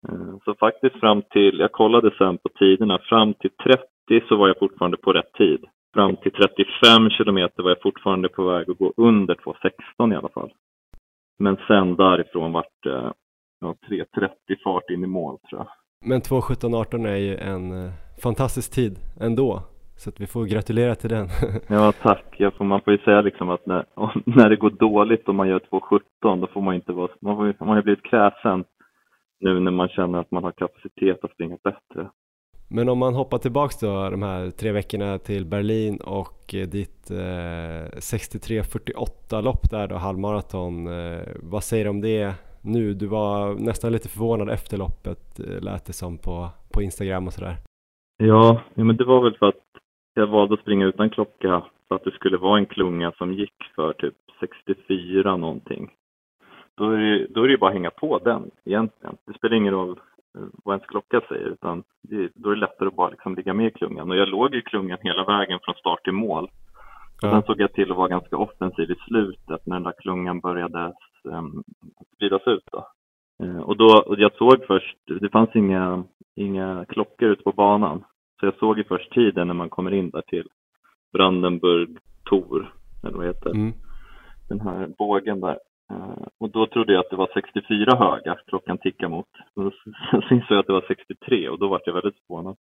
Speaker 4: Eh, så faktiskt fram till, jag kollade sen på tiderna, fram till 30 så var jag fortfarande på rätt tid. Fram till 35 kilometer var jag fortfarande på väg att gå under 2.16 i alla fall. Men sen därifrån vart det ja, 3.30 fart in i mål tror jag.
Speaker 2: Men 2.17.18 är ju en eh, fantastisk tid ändå. Så att vi får gratulera till den.
Speaker 4: ja, tack. Jag får, man får ju säga liksom att när, när det går dåligt och man gör 2.17 då får man inte vara, man, får, man har ju blivit kräsen nu när man känner att man har kapacitet att springa bättre.
Speaker 2: Men om man hoppar tillbaks då de här tre veckorna till Berlin och ditt eh, 63.48 lopp där då, halvmaraton. Eh, vad säger du om det nu? Du var nästan lite förvånad efter loppet eh, lät det som på, på Instagram och sådär.
Speaker 4: Ja, ja, men det var väl för att jag valde att springa utan klocka för att det skulle vara en klunga som gick för typ 64 någonting då är, det, då är det bara att hänga på den egentligen. Det spelar ingen roll eh, vad ens klocka säger utan det, då är det lättare att bara liksom ligga med i klungan. Och jag låg i klungan hela vägen från start till mål. Och sen såg jag till att vara ganska offensiv i slutet när den där klungan började um, spridas ut. Då. Uh, och då, och jag såg först, det fanns inga, inga klockor ute på banan. Så jag såg ju först tiden när man kommer in där till Brandenburg Tor, eller vad heter mm. Den här bågen där. Uh, och då trodde jag att det var 64 höga klockan tickade mot. Sen insåg jag att det var 63 och då var jag väldigt förvånad.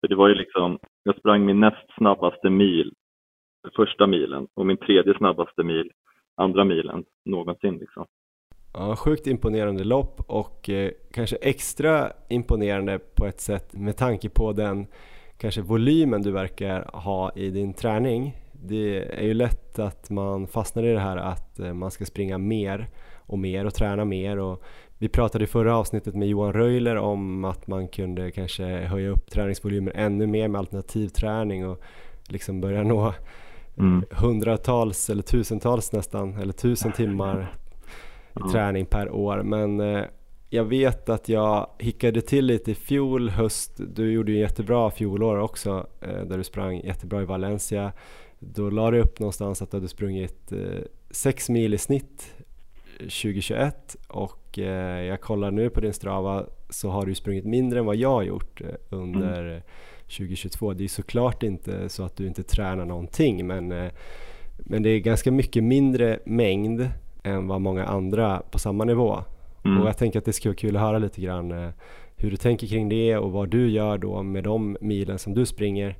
Speaker 4: För det var ju liksom, jag sprang min näst snabbaste mil första milen och min tredje snabbaste mil andra milen någonsin liksom.
Speaker 2: Ja, sjukt imponerande lopp och eh, kanske extra imponerande på ett sätt med tanke på den kanske volymen du verkar ha i din träning det är ju lätt att man fastnar i det här att eh, man ska springa mer och mer och träna mer och vi pratade i förra avsnittet med Johan Röjler om att man kunde kanske höja upp träningsvolymer ännu mer med alternativ träning och liksom börja nå mm. hundratals eller tusentals nästan eller tusen timmar i träning per år men eh, jag vet att jag hickade till lite i fjol höst. Du gjorde ju jättebra fjolår också eh, där du sprang jättebra i Valencia. Då la du upp någonstans att du hade sprungit 6 eh, mil i snitt 2021 och eh, jag kollar nu på din Strava så har du sprungit mindre än vad jag har gjort eh, under mm. 2022. Det är såklart inte så att du inte tränar någonting men, men det är ganska mycket mindre mängd än vad många andra på samma nivå. Mm. Och jag tänker att det skulle vara kul att höra lite grann hur du tänker kring det och vad du gör då med de milen som du springer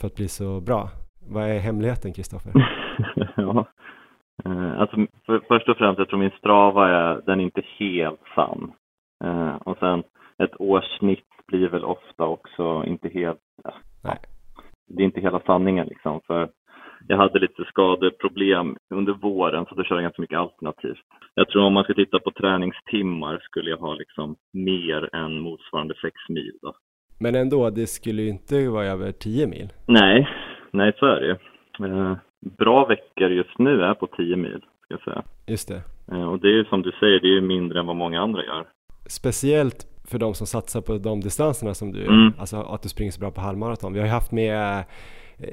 Speaker 2: för att bli så bra. Vad är hemligheten Kristoffer?
Speaker 4: ja. Uh, alltså, för, först och främst, jag tror min strava är, den är inte helt sann. Uh, och sen ett årssnitt blir väl ofta också inte helt,
Speaker 2: Nej.
Speaker 4: det är inte hela sanningen liksom. För jag hade lite skadeproblem under våren så då körde jag ganska mycket alternativt. Jag tror om man ska titta på träningstimmar skulle jag ha liksom mer än motsvarande sex mil då.
Speaker 2: Men ändå, det skulle ju inte vara över tio mil.
Speaker 4: Nej, nej så är det ju. Eh, bra veckor just nu är på 10 mil, ska jag säga.
Speaker 2: Just det.
Speaker 4: Eh, och det är ju som du säger, det är ju mindre än vad många andra gör.
Speaker 2: Speciellt för de som satsar på de distanserna som du gör, mm. alltså att du springer så bra på halvmaraton. Vi har ju haft med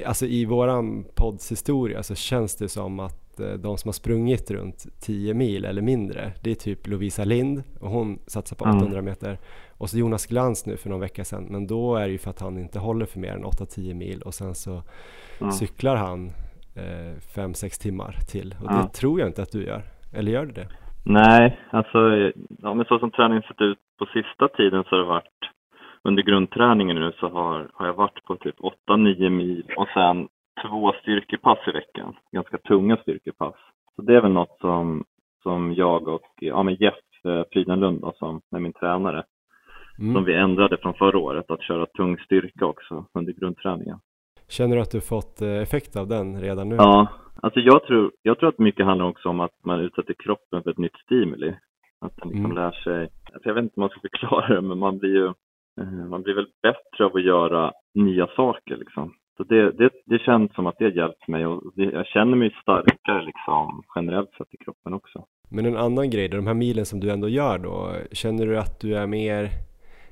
Speaker 2: alltså i våran podds historia så känns det som att eh, de som har sprungit runt 10 mil eller mindre, det är typ Lovisa Lind och hon satsar på 800 meter. Och så Jonas Glans nu för någon vecka sedan, men då är det ju för att han inte håller för mer än 8-10 mil och sen så mm. cyklar han 5-6 eh, timmar till. Och det tror jag inte att du gör, eller gör du det?
Speaker 4: Nej, alltså ja, men så som träningen sett ut på sista tiden så har det varit under grundträningen nu så har, har jag varit på typ 8-9 mil och sen två styrkepass i veckan. Ganska tunga styrkepass. Så det är väl något som, som jag och ja, men Jeff eh, Frydenlund då, som är min tränare, mm. som vi ändrade från förra året att köra tung styrka också under grundträningen.
Speaker 2: Känner du att du fått eh, effekt av den redan nu?
Speaker 4: Ja, alltså jag tror, jag tror att mycket handlar också om att man utsätter kroppen för ett nytt stimuli. Att den liksom mm. lär sig, alltså jag vet inte hur man ska förklara det, men man blir ju man blir väl bättre av att göra nya saker liksom. Så det, det, det känns som att det hjälpt mig och det, jag känner mig starkare liksom generellt sett i kroppen också.
Speaker 2: Men en annan grej, de här milen som du ändå gör då, känner du att du är mer,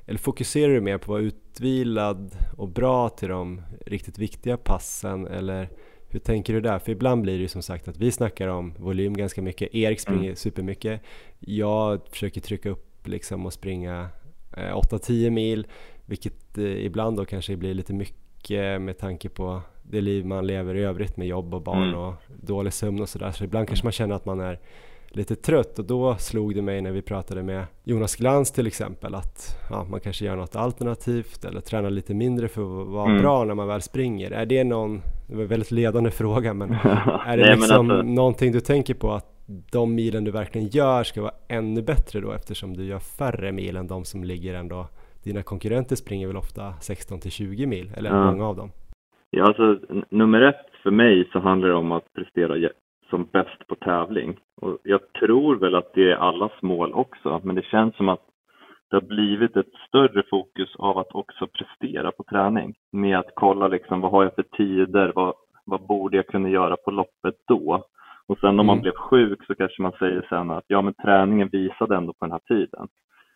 Speaker 2: eller fokuserar du mer på att vara utvilad och bra till de riktigt viktiga passen eller hur tänker du där? För ibland blir det ju som sagt att vi snackar om volym ganska mycket, Erik springer mm. supermycket, jag försöker trycka upp liksom och springa 8-10 eh, mil, vilket eh, ibland då kanske blir lite mycket med tanke på det liv man lever i övrigt med jobb och barn mm. och dålig sömn och sådär. Så ibland kanske man känner att man är lite trött och då slog det mig när vi pratade med Jonas Glans till exempel att ja, man kanske gör något alternativt eller tränar lite mindre för att vara mm. bra när man väl springer. Är det någon, det var en väldigt ledande fråga men är det Nej, liksom alltså... någonting du tänker på att de milen du verkligen gör ska vara ännu bättre då eftersom du gör färre mil än de som ligger ändå dina konkurrenter springer väl ofta 16 till 20 mil, eller ja. många av dem?
Speaker 4: Ja, alltså nummer ett för mig så handlar det om att prestera som bäst på tävling. Och jag tror väl att det är allas mål också, men det känns som att det har blivit ett större fokus av att också prestera på träning. Med att kolla liksom, vad har jag för tider, vad, vad borde jag kunna göra på loppet då? Och sen om man mm. blev sjuk så kanske man säger sen att ja men träningen visade ändå på den här tiden.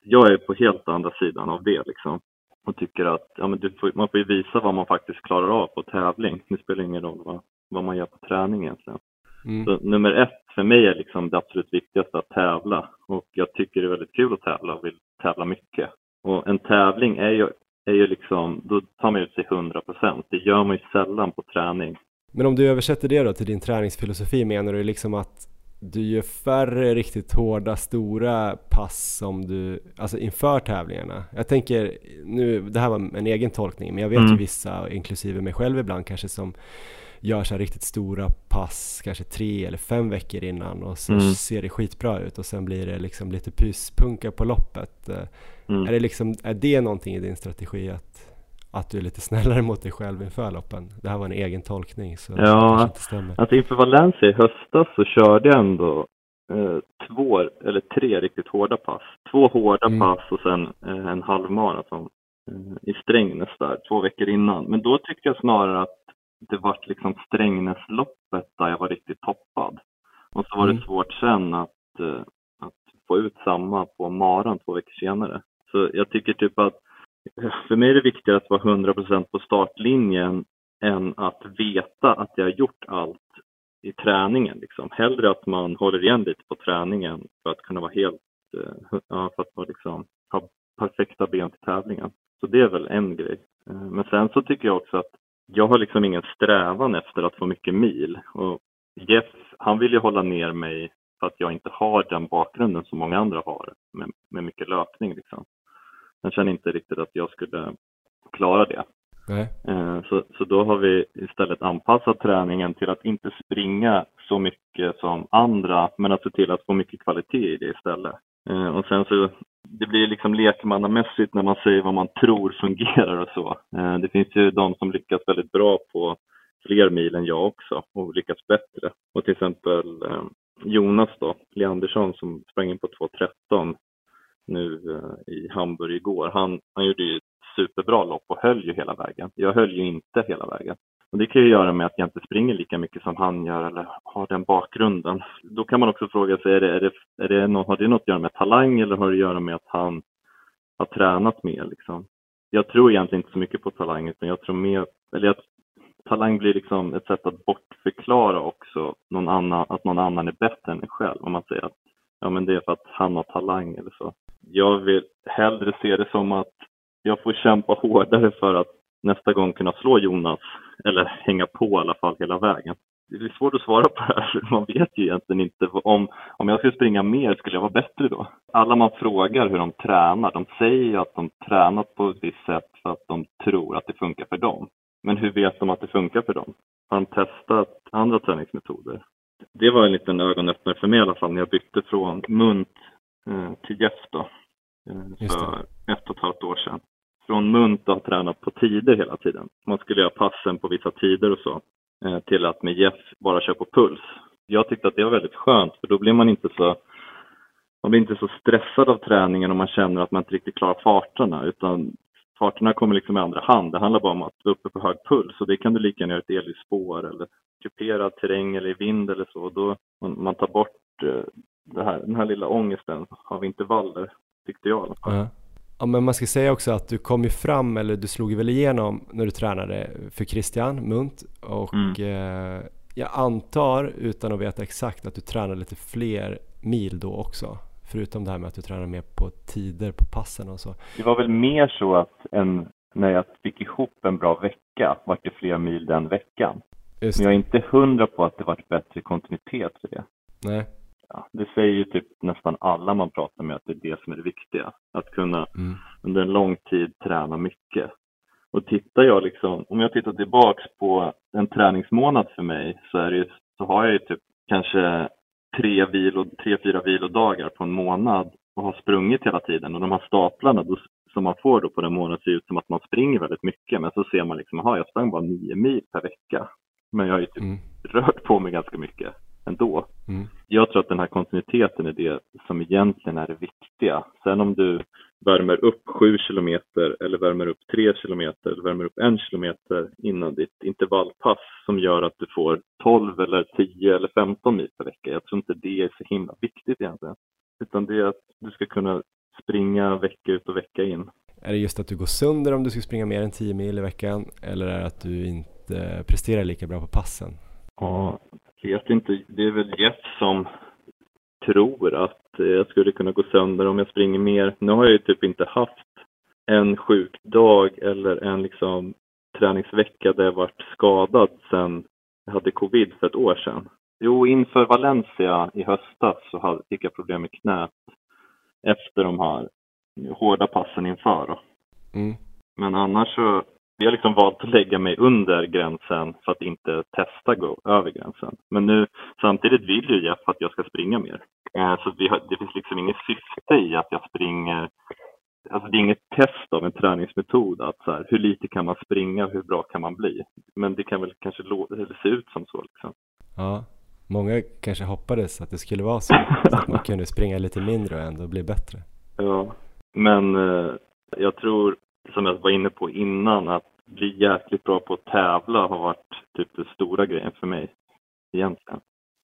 Speaker 4: Jag är på helt andra sidan av det liksom. Och tycker att ja, men får, man får ju visa vad man faktiskt klarar av på tävling. Det spelar ingen roll vad, vad man gör på träning egentligen. Mm. Så nummer ett för mig är liksom det absolut viktigaste att tävla. Och jag tycker det är väldigt kul att tävla och vill tävla mycket. Och en tävling är ju, är ju liksom, då tar man ut sig 100 procent. Det gör man ju sällan på träning.
Speaker 2: Men om du översätter det då till din träningsfilosofi menar du liksom att du gör färre riktigt hårda, stora pass som du, alltså inför tävlingarna. Jag tänker, nu, det här var en egen tolkning, men jag vet mm. ju vissa, inklusive mig själv ibland kanske, som gör så här riktigt stora pass, kanske tre eller fem veckor innan och så mm. ser det skitbra ut och sen blir det liksom lite pyspunka på loppet. Mm. Är, det liksom, är det någonting i din strategi att att du är lite snällare mot dig själv inför loppen. Det här var en egen tolkning så
Speaker 4: ja, det inte stämmer. Alltså inför Valencia i höstas så körde jag ändå eh, två eller tre riktigt hårda pass. Två hårda mm. pass och sen eh, en halvmaraton eh, i Strängnäs där två veckor innan. Men då tyckte jag snarare att det var liksom Strängnäsloppet där jag var riktigt toppad. Och så var det mm. svårt sen att, eh, att få ut samma på maran två veckor senare. Så jag tycker typ att för mig är det viktigare att vara 100% på startlinjen än att veta att jag har gjort allt i träningen. Liksom. Hellre att man håller igen lite på träningen för att kunna vara helt, eh, ja, för att liksom, ha perfekta ben till tävlingen. Så det är väl en grej. Eh, men sen så tycker jag också att jag har liksom ingen strävan efter att få mycket mil. Och Jeff, han vill ju hålla ner mig för att jag inte har den bakgrunden som många andra har med, med mycket löpning. Liksom. Jag känner inte riktigt att jag skulle klara det. Nej. Eh, så, så då har vi istället anpassat träningen till att inte springa så mycket som andra, men att se till att få mycket kvalitet i det istället. Eh, och sen så, det blir liksom lekmannamässigt när man säger vad man tror fungerar och så. Eh, det finns ju de som lyckas väldigt bra på fler mil än jag också och lyckas bättre. Och till exempel Jonas då, Leandersson som sprang in på 2.13 nu eh, i Hamburg igår. Han, han gjorde ju ett superbra lopp och höll ju hela vägen. Jag höll ju inte hela vägen. Och det kan ju göra med att jag inte springer lika mycket som han gör eller har den bakgrunden. Då kan man också fråga sig, är det, är det, är det någon, har det något att göra med talang eller har det att göra med att han har tränat mer? Liksom? Jag tror egentligen inte så mycket på talang utan jag tror mer, eller jag, talang blir liksom ett sätt att bortförklara också någon annan, att någon annan är bättre än en själv. Om man säger att ja, men det är för att han har talang eller så. Jag vill hellre se det som att jag får kämpa hårdare för att nästa gång kunna slå Jonas, eller hänga på i alla fall hela vägen. Det är svårt att svara på det här, man vet ju egentligen inte om, om jag skulle springa mer, skulle jag vara bättre då? Alla man frågar hur de tränar, de säger ju att de tränat på ett visst sätt för att de tror att det funkar för dem. Men hur vet de att det funkar för dem? Har de testat andra träningsmetoder? Det var en liten ögonöppnare för mig i alla fall när jag bytte från Munt eh, till Jeff då, eh, för ett och ett halvt år sedan. Från Munt att ha tränat på tider hela tiden. Man skulle göra passen på vissa tider och så. Eh, till att med Jeff bara köra på puls. Jag tyckte att det var väldigt skönt för då blir man inte så man blir inte så stressad av träningen om man känner att man inte riktigt klarar farterna utan farterna kommer liksom i andra hand. Det handlar bara om att vara uppe på hög puls och det kan du lika gärna göra ett elljusspår eller kuperad terräng eller i vind eller så. Då man, man tar bort här, den här lilla ångesten av intervaller, tyckte jag i alla fall.
Speaker 2: Ja. Ja, men man ska säga också att du kom ju fram, eller du slog ju väl igenom när du tränade för Christian Munt och mm. eh, jag antar, utan att veta exakt, att du tränade lite fler mil då också. Förutom det här med att du tränade mer på tider på passen och så.
Speaker 4: Det var väl mer så att en, när jag fick ihop en bra vecka var det fler mil den veckan. Men jag är inte hundra på att det var bättre kontinuitet för det.
Speaker 2: Nej
Speaker 4: ja, det säger ju typ nästan alla man pratar med att det är det som är det viktiga. Att kunna mm. under en lång tid träna mycket. Och tittar jag liksom, om jag tittar tillbaks på en träningsmånad för mig så, är det, så har jag ju typ kanske tre, vilo, tre, fyra vilodagar på en månad och har sprungit hela tiden. Och de här staplarna då, som man får då på den månaden ser ut som att man springer väldigt mycket. Men så ser man liksom, jaha, jag sprang bara nio mil per vecka. Men jag har ju typ mm. rört på mig ganska mycket ändå. Mm. Jag tror att den här kontinuiteten är det som egentligen är det viktiga. Sen om du värmer upp 7 kilometer eller värmer upp 3 kilometer eller värmer upp 1 kilometer innan ditt intervallpass som gör att du får 12 eller 10 eller 15 mil per vecka. Jag tror inte det är så himla viktigt egentligen. Utan det är att du ska kunna springa vecka ut och vecka in.
Speaker 2: Är det just att du går sönder om du ska springa mer än 10 mil i veckan eller är det att du inte presterar lika bra på passen?
Speaker 4: Ja, vet inte. Det är väl Jeff som tror att jag skulle kunna gå sönder om jag springer mer. Nu har jag ju typ inte haft en sjuk dag eller en liksom träningsvecka där jag varit skadad sedan jag hade covid för ett år sedan. Jo, inför Valencia i höstas så fick jag problem med knät efter de här hårda passen inför. Mm. Men annars så vi har liksom valt att lägga mig under gränsen för att inte testa gå över gränsen. Men nu samtidigt vill ju Jeff att jag ska springa mer. Eh, så har, det finns liksom inget syfte i att jag springer Alltså det är inget test av en träningsmetod att så här, hur lite kan man springa, hur bra kan man bli? Men det kan väl kanske se ut som så liksom.
Speaker 2: Ja, många kanske hoppades att det skulle vara så, så att man kunde springa lite mindre och ändå bli bättre.
Speaker 4: Ja, men eh, jag tror som jag var inne på innan, att bli jäkligt bra på att tävla har varit typ den stora grejen för mig egentligen.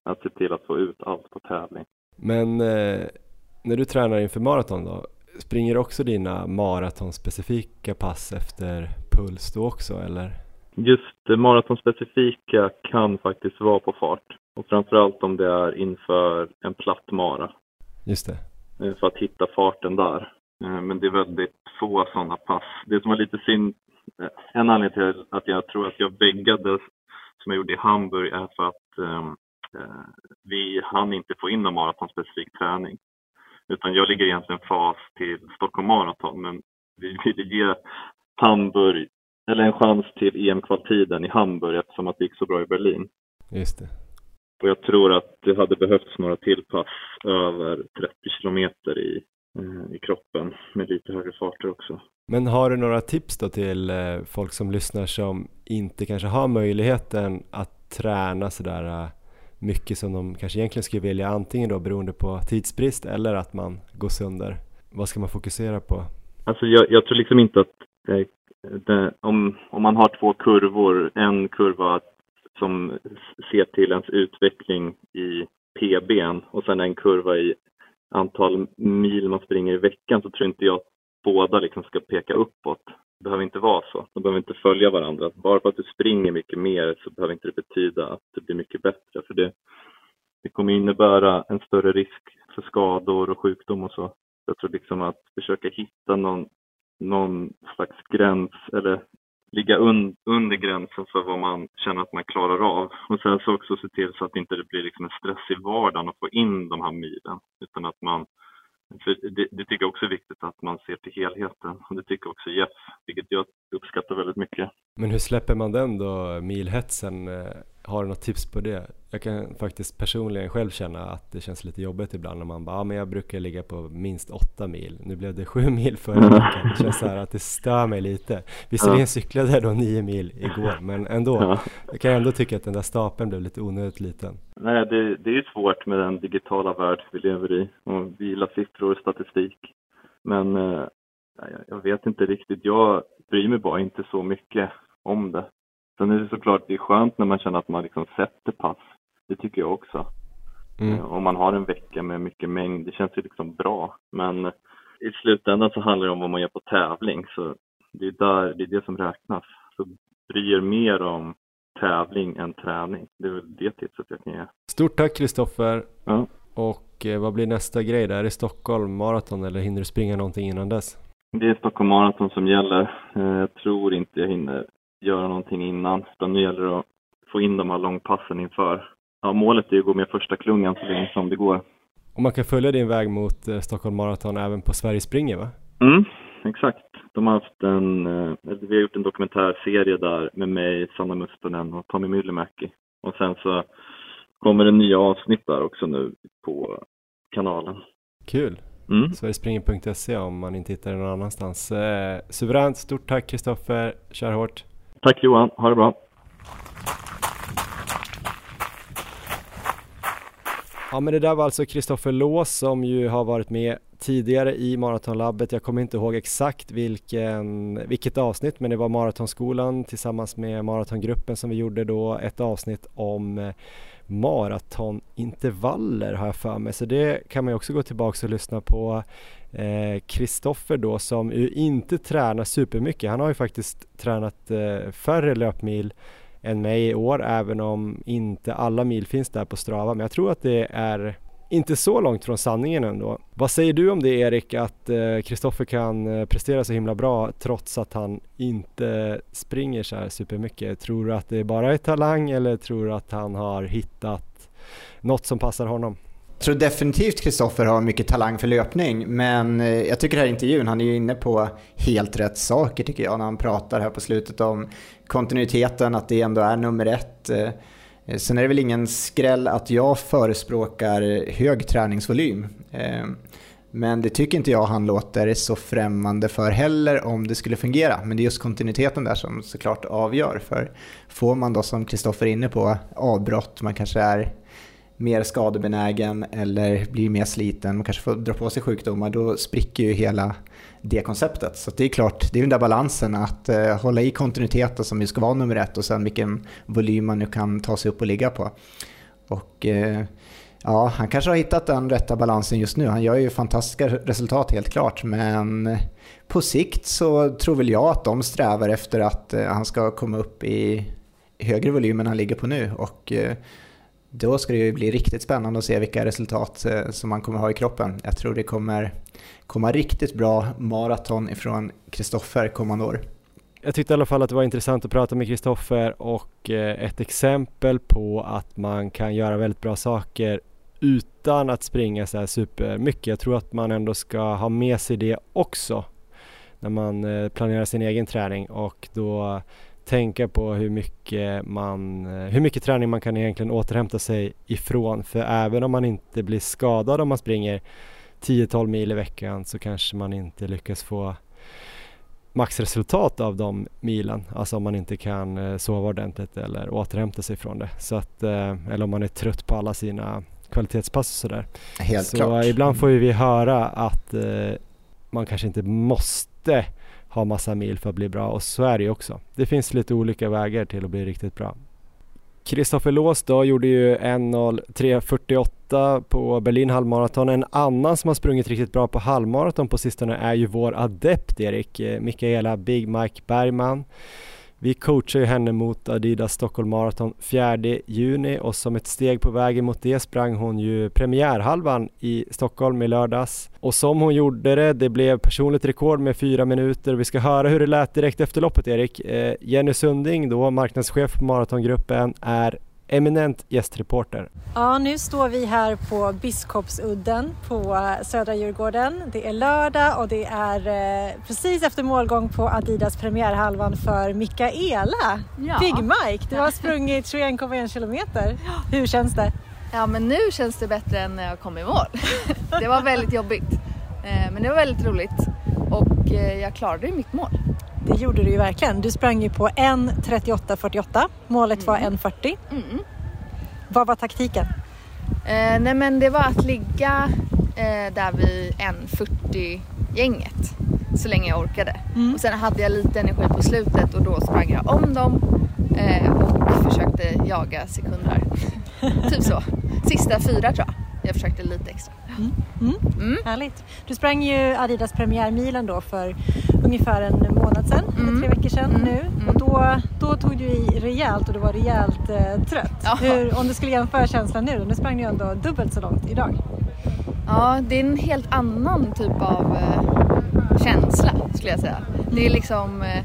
Speaker 4: Att se till att få ut allt på tävling.
Speaker 2: Men eh, när du tränar inför maraton då, springer också dina maratonspecifika pass efter puls då också eller?
Speaker 4: Just det maratonspecifika kan faktiskt vara på fart och framförallt om det är inför en platt mara.
Speaker 2: Just det.
Speaker 4: Eh, för att hitta farten där. Eh, men det är väldigt få sådana pass. Det som var lite synd, en anledning till att jag tror att jag bäggade som jag gjorde i Hamburg är för att um, uh, vi hann inte få in någon maratonspecifik träning. Utan jag ligger egentligen fas till Stockholm Marathon men vi ville ge Hamburg, eller en chans till EM-kvaltiden i Hamburg eftersom att det gick så bra i Berlin.
Speaker 2: Just det.
Speaker 4: Och jag tror att det hade behövts några till pass över 30 kilometer i Eh, i kroppen med lite högre farter också.
Speaker 2: Men har du några tips då till eh, folk som lyssnar som inte kanske har möjligheten att träna sådär eh, mycket som de kanske egentligen skulle vilja, antingen då beroende på tidsbrist eller att man går sönder. Vad ska man fokusera på?
Speaker 4: Alltså jag, jag tror liksom inte att eh, det, om, om man har två kurvor, en kurva som ser till ens utveckling i PBn och sen en kurva i antal mil man springer i veckan så tror inte jag att båda liksom ska peka uppåt. Det behöver inte vara så. De behöver inte följa varandra. Bara för att du springer mycket mer så behöver inte det betyda att det blir mycket bättre. För det, det kommer innebära en större risk för skador och sjukdom och så. Jag tror liksom att försöka hitta någon, någon slags gräns eller ligga un, under gränsen för vad man känner att man klarar av. Och sen så också se till så att det inte blir liksom en stress i vardagen att få in de här milen. Utan att man för det, det, tycker jag också är viktigt att man ser till helheten och det tycker också Jeff, vilket jag uppskattar väldigt mycket.
Speaker 2: Men hur släpper man den då, milhetsen? Eh, har du något tips på det? Jag kan faktiskt personligen själv känna att det känns lite jobbigt ibland när man bara, ja men jag brukar ligga på minst åtta mil. Nu blev det sju mil förra veckan. Det känns så här att det stör mig lite. Visserligen ja. cyklade jag då nio mil igår, men ändå. Ja. Jag kan ändå tycka att den där stapeln blev lite onödigt liten.
Speaker 4: Nej, det, det är ju svårt med den digitala värld vi lever i och vila siffror och statistik. Men eh, jag vet inte riktigt. Jag bryr mig bara inte så mycket om det. Sen är det såklart det är skönt när man känner att man liksom sätter pass. Det tycker jag också. Mm. Eh, om man har en vecka med mycket mängd, det känns ju liksom bra. Men i slutändan så handlar det om vad man gör på tävling. Så det är, där, det, är det som räknas. Så bryr mer om tävling än träning. Det är väl det tipset jag kan ge.
Speaker 2: Stort tack Kristoffer. Ja. Och eh, vad blir nästa grej där? Är det Stockholm maraton eller hinner du springa någonting innan dess?
Speaker 4: Det är Stockholm maraton som gäller. Eh, jag tror inte jag hinner göra någonting innan. Utan nu gäller det att få in de här långpassen inför. Ja, målet är att gå med första klungan så länge som det går.
Speaker 2: Och man kan följa din väg mot eh, Stockholm Marathon även på Sverige springer va?
Speaker 4: Mm, exakt. De har haft en, eh, vi har gjort en dokumentärserie där med mig, Sanna Mustonen och Tommy Myllymäki. Och sen så kommer det nya avsnitt där också nu på kanalen.
Speaker 2: Kul! Mm. Sverigespringer.se om man inte hittar det någon annanstans. Eh, suveränt, stort tack Kristoffer, kör hårt!
Speaker 4: Tack Johan, ha det bra.
Speaker 2: Ja men det där var alltså Kristoffer Lås som ju har varit med tidigare i Maratonlabbet. Jag kommer inte ihåg exakt vilken, vilket avsnitt men det var Maratonskolan tillsammans med Maratongruppen som vi gjorde då ett avsnitt om eh, maratonintervaller har jag för mig. Så det kan man ju också gå tillbaka och lyssna på. Kristoffer eh, då som ju inte tränar supermycket. Han har ju faktiskt tränat eh, färre löpmil än mig i år även om inte alla mil finns där på Strava. Men jag tror att det är inte så långt från sanningen ändå. Vad säger du om det Erik, att eh, Kristoffer kan eh, prestera så himla bra trots att han inte springer så här supermycket? Tror du att det bara är talang eller tror du att han har hittat något som passar honom?
Speaker 3: Jag tror definitivt Kristoffer har mycket talang för löpning, men eh, jag tycker den här intervjun, han är ju inne på helt rätt saker tycker jag när han pratar här på slutet om kontinuiteten, att det ändå är nummer ett. Eh, sen är det väl ingen skräll att jag förespråkar hög träningsvolym. Eh, men det tycker inte jag han låter så främmande för heller om det skulle fungera. Men det är just kontinuiteten där som såklart avgör. För får man då som Kristoffer är inne på avbrott, man kanske är mer skadebenägen eller blir mer sliten, och kanske får dra på sig sjukdomar, då spricker ju hela det konceptet. Så det är klart, det är den där balansen att eh, hålla i kontinuiteten som ju ska vara nummer ett och sen vilken volym man nu kan ta sig upp och ligga på. Och eh, ja, han kanske har hittat den rätta balansen just nu. Han gör ju fantastiska resultat helt klart, men på sikt så tror väl jag att de strävar efter att eh, han ska komma upp i högre volym än han ligger på nu. Och eh, då ska det ju bli riktigt spännande att se vilka resultat eh, som man kommer ha i kroppen. Jag tror det kommer komma riktigt bra maraton ifrån Kristoffer kommande år.
Speaker 2: Jag tyckte i alla fall att det var intressant att prata med Kristoffer och eh, ett exempel på att man kan göra väldigt bra saker utan att springa så här supermycket. Jag tror att man ändå ska ha med sig det också när man eh, planerar sin egen träning och då tänka på hur mycket, man, eh, hur mycket träning man kan egentligen återhämta sig ifrån. För även om man inte blir skadad om man springer 10-12 mil i veckan så kanske man inte lyckas få maxresultat av de milen. Alltså om man inte kan eh, sova ordentligt eller återhämta sig från det. Så att, eh, eller om man är trött på alla sina kvalitetspass och sådär.
Speaker 3: Helt
Speaker 2: så
Speaker 3: klart.
Speaker 2: ibland får vi höra att man kanske inte måste ha massa mil för att bli bra och så är det ju också. Det finns lite olika vägar till att bli riktigt bra. Kristoffer Lås då gjorde ju 1.03.48 på Berlin halvmaraton. En annan som har sprungit riktigt bra på halvmaraton på sistone är ju vår adept Erik, eh, Mikaela Big Mike Bergman. Vi coachar ju henne mot Adidas Stockholm Marathon 4 juni och som ett steg på vägen mot det sprang hon ju premiärhalvan i Stockholm i lördags. Och som hon gjorde det, det blev personligt rekord med fyra minuter. Vi ska höra hur det lät direkt efter loppet Erik. Eh, Jenny Sunding då, marknadschef på Maratongruppen, är eminent gästreporter.
Speaker 5: Ja, nu står vi här på Biskopsudden på Södra Djurgården. Det är lördag och det är eh, precis efter målgång på Adidas premiärhalvan för Mikaela.
Speaker 6: Ja.
Speaker 5: Big Mike, du har sprungit 21,1 kilometer. Hur känns det?
Speaker 6: Ja men nu känns det bättre än när jag kom i mål. Det var väldigt jobbigt. Eh, Men det var väldigt roligt och eh, jag klarade ju mitt mål.
Speaker 5: Det gjorde du ju verkligen. Du sprang ju på 1.38.48. Målet var 1.40.
Speaker 6: Mm.
Speaker 5: Vad var taktiken?
Speaker 6: Eh, nej men det var att ligga eh, där vid 1.40 gänget så länge jag orkade.
Speaker 5: Mm.
Speaker 6: Och sen hade jag lite energi på slutet och då sprang jag om dem eh, och försökte jaga sekunder. typ så. Sista fyra tror jag. Jag försökte lite extra. Mm.
Speaker 5: Härligt. Du sprang ju Adidas premiärmilen då för ungefär en månad sedan, eller
Speaker 6: Mm.
Speaker 5: tre veckor sedan
Speaker 6: Mm.
Speaker 5: nu.
Speaker 6: Mm.
Speaker 5: Och då, då tog du i rejält och du var rejält eh, trött.
Speaker 6: Ja.
Speaker 5: Hur, om du skulle jämföra känslan nu, nu sprang du ju ändå dubbelt så långt idag.
Speaker 6: Ja, det är en helt annan typ av eh, känsla skulle jag säga. Det är liksom, eh,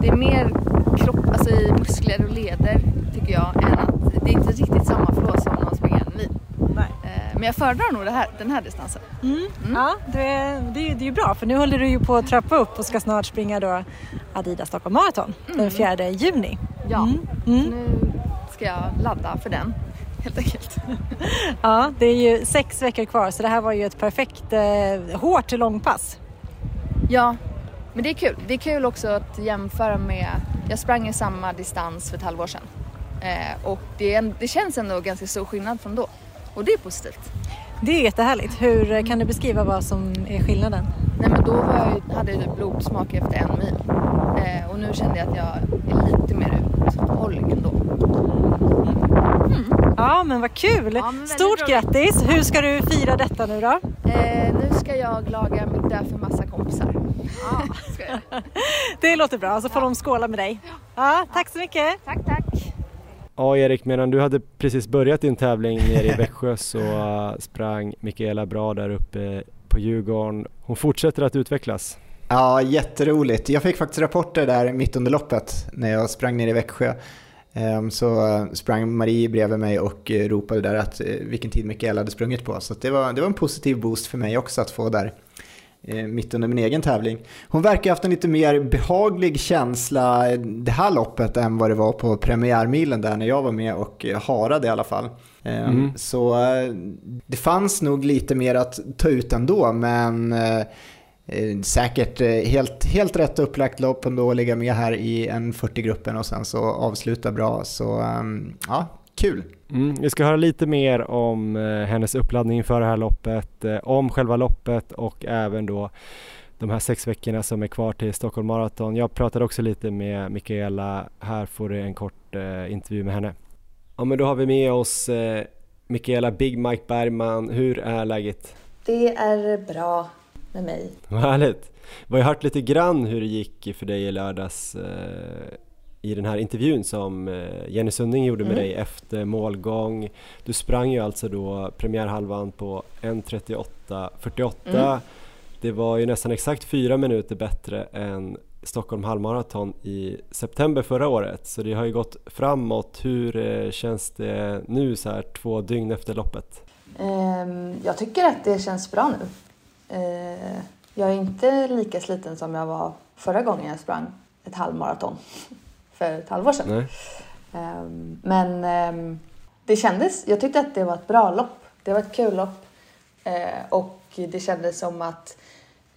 Speaker 6: det är mer kropp, alltså i muskler och leder tycker jag än att det är inte riktigt samma flå som när man springer en mil.
Speaker 5: Nej.
Speaker 6: Eh, men jag föredrar nog här, den här distansen.
Speaker 5: Mm. Ja, det, är- det, det är ju bra för nu håller du ju på att trappa upp och ska snart springa då Adidas Stockholm Marathon den 4 juni.
Speaker 6: Ja,
Speaker 5: Mm. Mm.
Speaker 6: nu ska jag ladda för den helt enkelt.
Speaker 5: Ja, det är ju sex veckor kvar så det här var ju ett perfekt eh, hårt långpass.
Speaker 6: Ja, men det är kul. Det är kul också att jämföra med, jag sprang i samma distans för ett halvår sedan. Eh, och det, en, det känns ändå ganska stor skillnad från då. Och det är positivt.
Speaker 5: Det är jättehärligt. Hur eh, kan du beskriva vad som är skillnaden?
Speaker 6: Nej men då var jag, hade jag typ blodsmak efter en mil. Eh, och nu kände jag att jag är lite mer uthållig ändå.
Speaker 5: Ja, men vad kul!
Speaker 6: Ja, men
Speaker 5: Stort
Speaker 6: roligt.
Speaker 5: grattis! Hur ska du fira detta nu då?
Speaker 6: Eh, nu ska jag laga middag för massa kompisar. Ja, ska jag.
Speaker 5: Det låter bra, så får de skåla med dig. Ja, tack så mycket!
Speaker 6: Tack, tack.
Speaker 2: Ja Erik, medan du hade precis börjat din tävling nere i Växjö så uh, sprang Mikaela bra där uppe på Djurgården. Hon fortsätter att utvecklas.
Speaker 3: Ja, jätteroligt. Jag fick faktiskt rapporter där mitt under loppet när jag sprang ner i Växjö. Ehm, Så eh, sprang Marie bredvid mig och eh, ropade där att vilken tid Mikaela hade sprungit på. Så det, var, det var en positiv boost för mig också att få där mitt under min egen tävling. Hon verkar ha haft en lite mer behaglig känsla eh, det här loppet än vad det var på premiärmilen där när jag var med och eh, harade i alla fall. Ehm,
Speaker 2: Mm.
Speaker 3: Så eh, det fanns nog lite mer att ta ut ändå men eh, Eh, Säkert eh, helt, helt rätt upplagt lopp ändå att ligga med här i en 40-gruppen och sen så avsluta bra. Så ehm, ja, kul.
Speaker 2: Mm, vi ska höra lite mer om eh, hennes uppladdning inför det här loppet, eh, om själva loppet och även då de här sex veckorna som är kvar till Stockholm Marathon. Jag pratade också lite med Mikaela, här får du en kort eh, intervju med henne. Ja men då har vi med oss eh, Mikaela Big Mike Bergman, hur är läget?
Speaker 7: Det är bra med mig.
Speaker 2: Vad härligt! Vi har hört lite grann hur det gick för dig i lördags i den här intervjun som eh, Jenny Sunding gjorde med
Speaker 7: Mm.
Speaker 2: dig efter målgång. Du sprang ju alltså då premiärhalvan på 1.38.48.
Speaker 7: Mm.
Speaker 2: Det var ju nästan exakt fyra minuter bättre än Stockholm halvmaraton i september förra året. Så det har ju gått framåt. Hur eh, känns det nu så här två dygn efter loppet?
Speaker 7: Ehm, jag tycker att det känns bra nu. Ehm, jag är inte lika sliten som jag var förra gången jag sprang ett halvmaraton för ett halvår sedan. Ehm, men ehm, det kändes, jag tyckte att det var ett bra lopp. Det var ett kul lopp. Ehm, och det kändes som att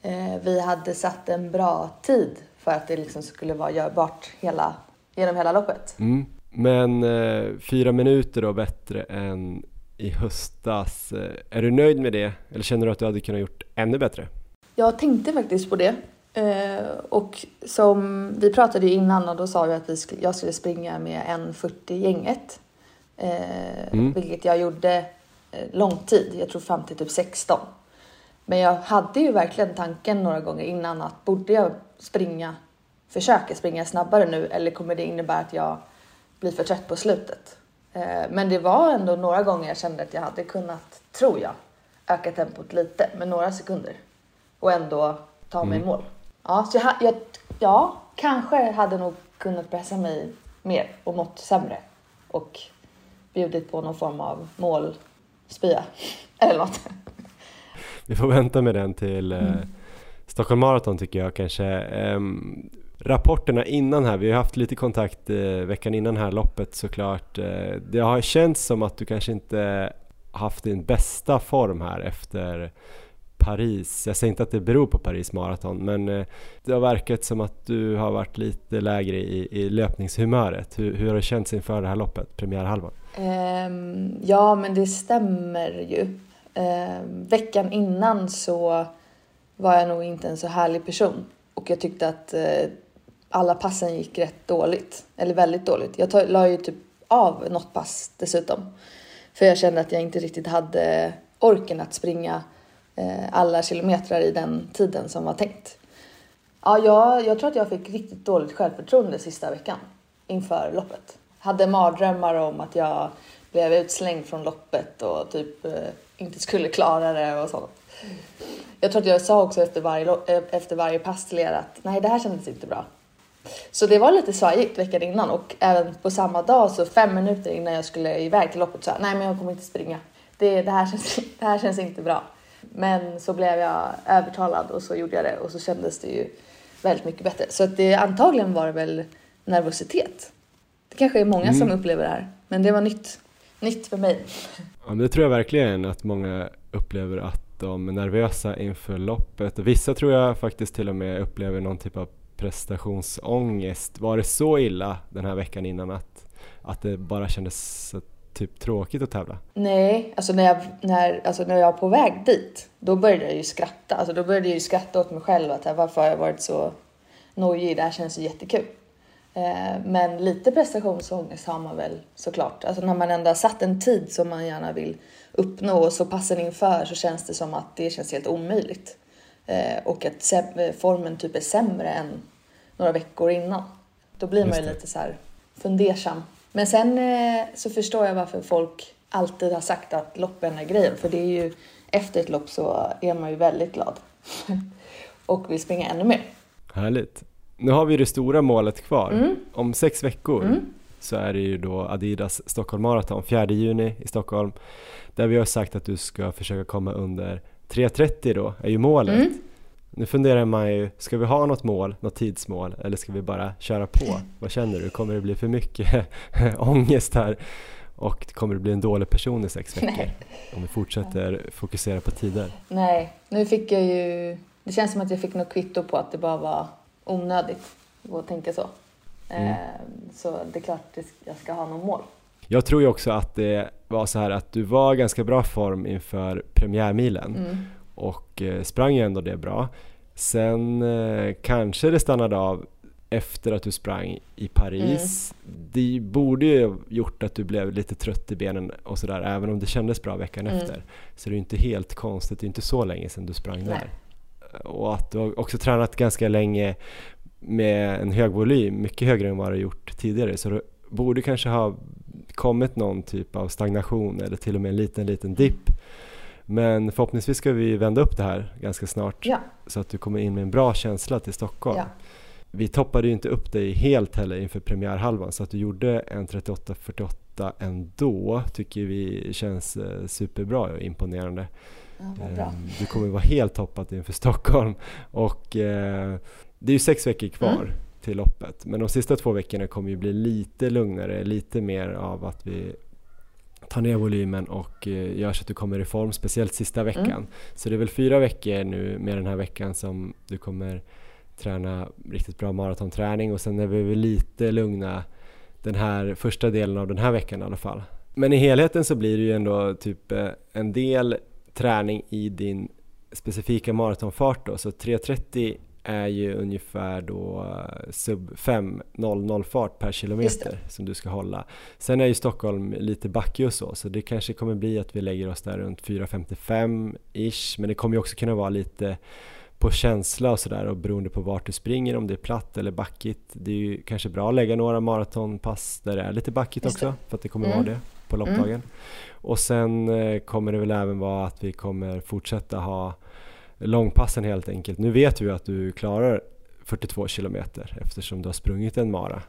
Speaker 7: eh, vi hade satt en bra tid för att det liksom skulle vara görbart hela, genom hela loppet.
Speaker 2: Mm. Men eh, fyra minuter då bättre än i höstas. Eh, är du nöjd med det? Eller känner du att du hade kunnat gjort ännu bättre?
Speaker 7: Jag tänkte faktiskt på det. Eh, och som vi pratade ju innan och då sa vi att vi skulle, jag skulle springa med en 40 gänget. Eh,
Speaker 2: Mm.
Speaker 7: Vilket jag gjorde eh, lång tid, jag tror fram till typ 16. Men jag hade ju verkligen tanken några gånger innan att borde jag springa, försöka springa snabbare nu eller kommer det innebära att jag blir för trött på slutet? Eh, men det var ändå några gånger jag kände att jag hade kunnat, tror jag, öka tempot lite med några sekunder och ändå ta mig i mål. Ja, så jag, jag, ja, kanske hade nog kunnat pressa mig mer och mått sämre och bjudit på någon form av målspya eller något.
Speaker 2: Vi får vänta med den till eh,
Speaker 7: Mm.
Speaker 2: Stockholm Marathon tycker jag kanske. Ehm, rapporterna innan här, vi har haft lite kontakt eh, veckan innan här loppet såklart. Eh, det har känts som att du kanske inte haft din bästa form här efter Paris. Jag säger inte att det beror på Paris Marathon men eh, det har verkat som att du har varit lite lägre i, i löpningshumöret. Hur, hur har det känts inför det här loppet, premiärhalvan?
Speaker 7: Um, ja, men det stämmer ju. Um, veckan innan så var jag nog inte en så härlig person och jag tyckte att uh, alla passen gick rätt dåligt, eller väldigt dåligt. Jag tog, la ju typ av något pass dessutom för jag kände att jag inte riktigt hade orken att springa Eh, alla kilometrar i den tiden som var tänkt. Ja, jag, jag tror att jag fick riktigt dåligt självförtroende sista veckan inför loppet. Hade mardrömmar om att jag blev utslängd från loppet och typ eh, inte skulle klara det och sånt. Jag tror att jag sa också efter varje, eh, efter varje pass till er att nej, det här kändes inte bra. Så det var lite svajigt veckan innan och även på samma dag så fem minuter innan jag skulle iväg till loppet så nej men jag kommer inte springa. Det, det, här känns, det här känns inte bra. Men så blev jag övertalad och så gjorde jag det och så kändes det ju väldigt mycket bättre. Så att det, antagligen var det väl nervositet. Det kanske är många som upplever det här, men det var nytt. Nytt för mig.
Speaker 2: Ja, men det tror jag verkligen att många upplever att de är nervösa inför loppet. Vissa tror jag faktiskt till och med upplever någon typ av prestationsångest. Var det så illa den här veckan innan att, att det bara kändes så typ tråkigt att tävla?
Speaker 7: Nej, alltså när jag, när, alltså när jag var på väg dit, då började jag ju skratta. Alltså då började jag ju skratta åt mig själv att här, varför har jag varit så nojig? Det här känns ju jättekul. Eh, men lite prestationsångest har man väl såklart. Alltså när man ändå har satt en tid som man gärna vill uppnå och så passen inför så känns det som att det känns helt omöjligt. Eh, och att säm- formen typ är sämre än några veckor innan. Då blir man ju lite så här fundersam. Men sen eh, så förstår jag varför folk alltid har sagt att loppen är grejen. För det är ju efter ett lopp så är man ju väldigt glad. och vill springa ännu mer.
Speaker 2: Härligt! Nu har vi det stora målet kvar.
Speaker 7: Mm.
Speaker 2: Om sex veckor
Speaker 7: Mm.
Speaker 2: så är det ju då Adidas Stockholm Marathon, 4 juni i Stockholm. Där vi har sagt att du ska försöka komma under 3.30 då, är ju målet.
Speaker 7: Mm.
Speaker 2: Nu funderar man ju, ska vi ha något mål, något tidsmål eller ska vi bara köra på? Vad känner du? Kommer det bli för mycket ångest här? Och kommer du bli en dålig person i sex veckor?
Speaker 7: Nej.
Speaker 2: Om vi fortsätter fokusera på tider.
Speaker 7: Nej, nu fick jag ju... Det känns som att jag fick något kvitto på att det bara var onödigt att tänka så.
Speaker 2: Mm.
Speaker 7: Eh, så det är klart att jag ska ha något mål.
Speaker 2: Jag tror ju också att det var så här att du var ganska bra form inför premiärmilen
Speaker 7: Mm.
Speaker 2: Och eh, sprang ju ändå det bra. Sen eh, kanske det stannade av efter att du sprang i Paris. Det borde ju gjort att du blev lite trött i benen och sådär även om det kändes bra veckan
Speaker 7: Mm.
Speaker 2: efter. Så det är ju inte helt konstigt, det är inte så länge sedan du sprang
Speaker 7: Nej.
Speaker 2: där. Och att du har också tränat ganska länge med en hög volym, mycket högre än vad du har gjort tidigare. Så du borde kanske ha kommit någon typ av stagnation eller till och med en liten, liten dipp. Men förhoppningsvis ska vi vända upp det här ganska snart
Speaker 7: Ja,
Speaker 2: så att du kommer in med en bra känsla till Stockholm.
Speaker 7: ja.
Speaker 2: Vi toppade ju inte upp dig helt heller inför premiärhalvan så att du gjorde en 38-48 ändå tycker vi känns eh, superbra och imponerande.
Speaker 7: ja.
Speaker 2: Ehm, Du kommer vara helt toppat inför Stockholm och eh, det är ju sex veckor kvar
Speaker 7: Mm.
Speaker 2: till loppet men de sista två veckorna kommer ju bli lite lugnare, lite mer av att vi tar ner volymen och eh, gör så att du kommer i form, speciellt sista veckan.
Speaker 7: Mm.
Speaker 2: Så det är väl fyra veckor nu med den här veckan som du kommer träna riktigt bra maratonträning och sen är vi väl lite lugna den här första delen av den här veckan i alla fall. Men i helheten så blir det ju ändå typ eh, en del träning i din specifika maratonfart då, så 3.30 är ju ungefär då eh, sub 5.00 fart per kilometer som du ska hålla. Sen är ju Stockholm lite backig och så, så det kanske kommer bli att vi lägger oss där runt 4.55 ish, men det kommer ju också kunna vara lite på känsla och sådär och beroende på vart du springer, om det är platt eller backigt. Det är ju kanske bra att lägga några maratonpass där det är lite backigt också, för att det kommer mm. vara det på loppdagen. Mm. Och sen eh, kommer det väl även vara att vi kommer fortsätta ha långpassen helt enkelt. Nu vet vi att du klarar 42 kilometer eftersom du har sprungit en mara.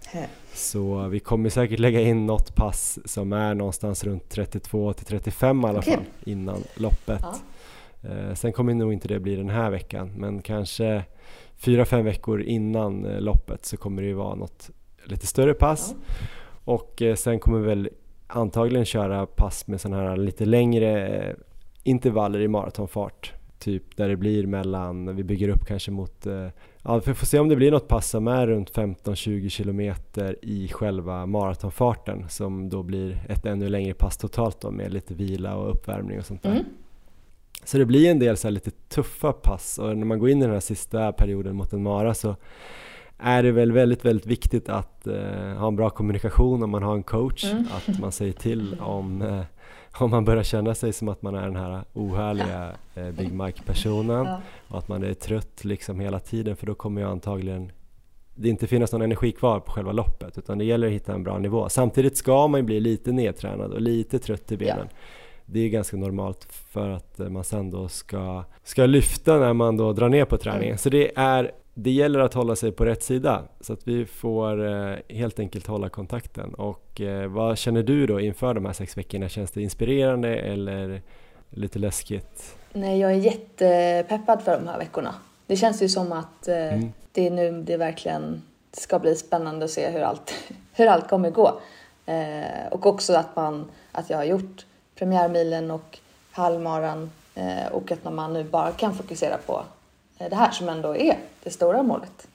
Speaker 2: Så vi kommer säkert lägga in något pass som är någonstans runt 32 till 35 i alla okay. fall innan loppet. Ja. Eh, sen kommer nog inte det bli den här veckan men kanske 4-5 veckor innan eh, loppet så kommer det ju vara något lite större pass. Ja. Och eh, sen kommer vi väl antagligen köra pass med sådana här lite längre intervaller i maratonfart typ där det blir mellan, vi bygger upp kanske mot, eh, ja vi får se om det blir något pass som är runt 15-20 kilometer i själva maratonfarten som då blir ett ännu längre pass totalt då med lite vila och uppvärmning och sånt där. Mm. Så det blir en del så lite tuffa pass och när man går in i den här sista perioden mot en mara så är det väl väldigt, väldigt viktigt att uh, ha en bra kommunikation om man har en coach, mm. att man säger till om uh, om man börjar känna sig som att man är den här ohärliga eh, Big Mike-personen ja. och att man är trött liksom hela tiden för då kommer ju antagligen det inte finnas någon energi kvar på själva loppet utan det gäller att hitta en bra nivå. Samtidigt ska man ju bli lite nedtränad och lite trött i benen. Ja. Det är ganska normalt för att eh, man sen då ska, ska lyfta när man då drar ner på träningen. Mm. Så det är det gäller att hålla sig på rätt sida så att vi får eh, helt enkelt hålla kontakten. Och eh, vad känner du då inför de här sex veckorna? Känns det inspirerande eller lite läskigt?
Speaker 7: Nej, jag är jättepeppad för de här veckorna. Det känns ju som att eh, mm. det är nu det verkligen ska bli spännande att se hur allt, hur allt kommer gå. Och också att, man, att jag har gjort premiärmilen och halvmaran och att man nu bara kan fokusera på det här som ändå är det stora målet.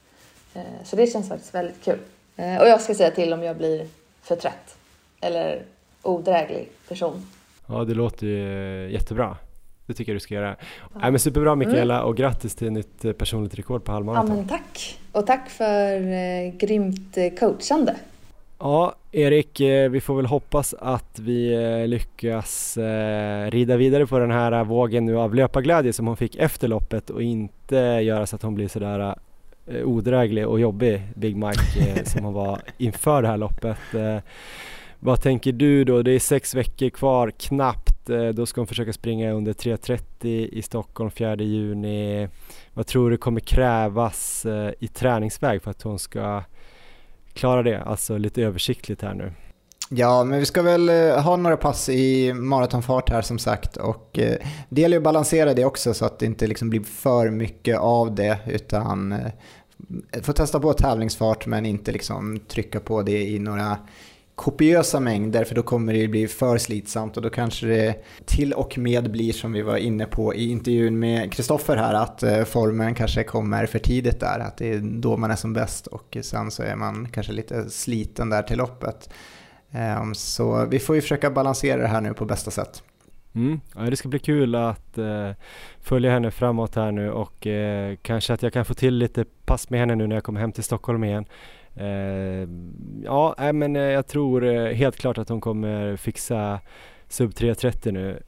Speaker 7: Eh, så det känns faktiskt väldigt kul. Eh, och jag ska säga till om jag blir för trött eller odräglig person.
Speaker 2: Ja, det låter ju jättebra. Det tycker jag du ska göra. Ja. Nej, men superbra Mikaela mm. och grattis till nytt personligt rekord på halvmaraton.
Speaker 7: Ja, men tack! Och tack för eh, grymt coachande.
Speaker 2: Ja, Erik, eh, vi får väl hoppas att vi eh, lyckas eh, rida vidare på den här vågen nu av löparglädje som hon fick efter loppet och inte göra så att hon blir sådär odräglig och jobbig, Big Mike, som hon var inför det här loppet. Vad tänker du då? Det är sex veckor kvar knappt. Då ska hon försöka springa under 3.30 i Stockholm 4 juni. Vad tror du kommer krävas i träningsväg för att hon ska klara det, alltså lite översiktligt här nu.
Speaker 3: Ja, men vi ska väl eh, ha några pass i maratonfart här som sagt och eh, det gäller att balansera det också så att det inte liksom blir för mycket av det utan eh, få testa på tävlingsfart men inte liksom trycka på det i några kopiösa mängder för då kommer det bli för slitsamt och då kanske det till och med blir som vi var inne på i intervjun med Kristoffer här att eh, formen kanske kommer för tidigt där, att det är då man är som bäst och sen så är man kanske lite sliten där till loppet. Ehm, så vi får ju försöka balansera det här nu på bästa sätt.
Speaker 2: Mm. Ja, det ska bli kul att eh, följa henne framåt här nu och eh, kanske att jag kan få till lite pass med henne nu när jag kommer hem till Stockholm igen. Eh, ja, men eh, jag tror eh, helt klart att hon kommer fixa sub 3.30 nu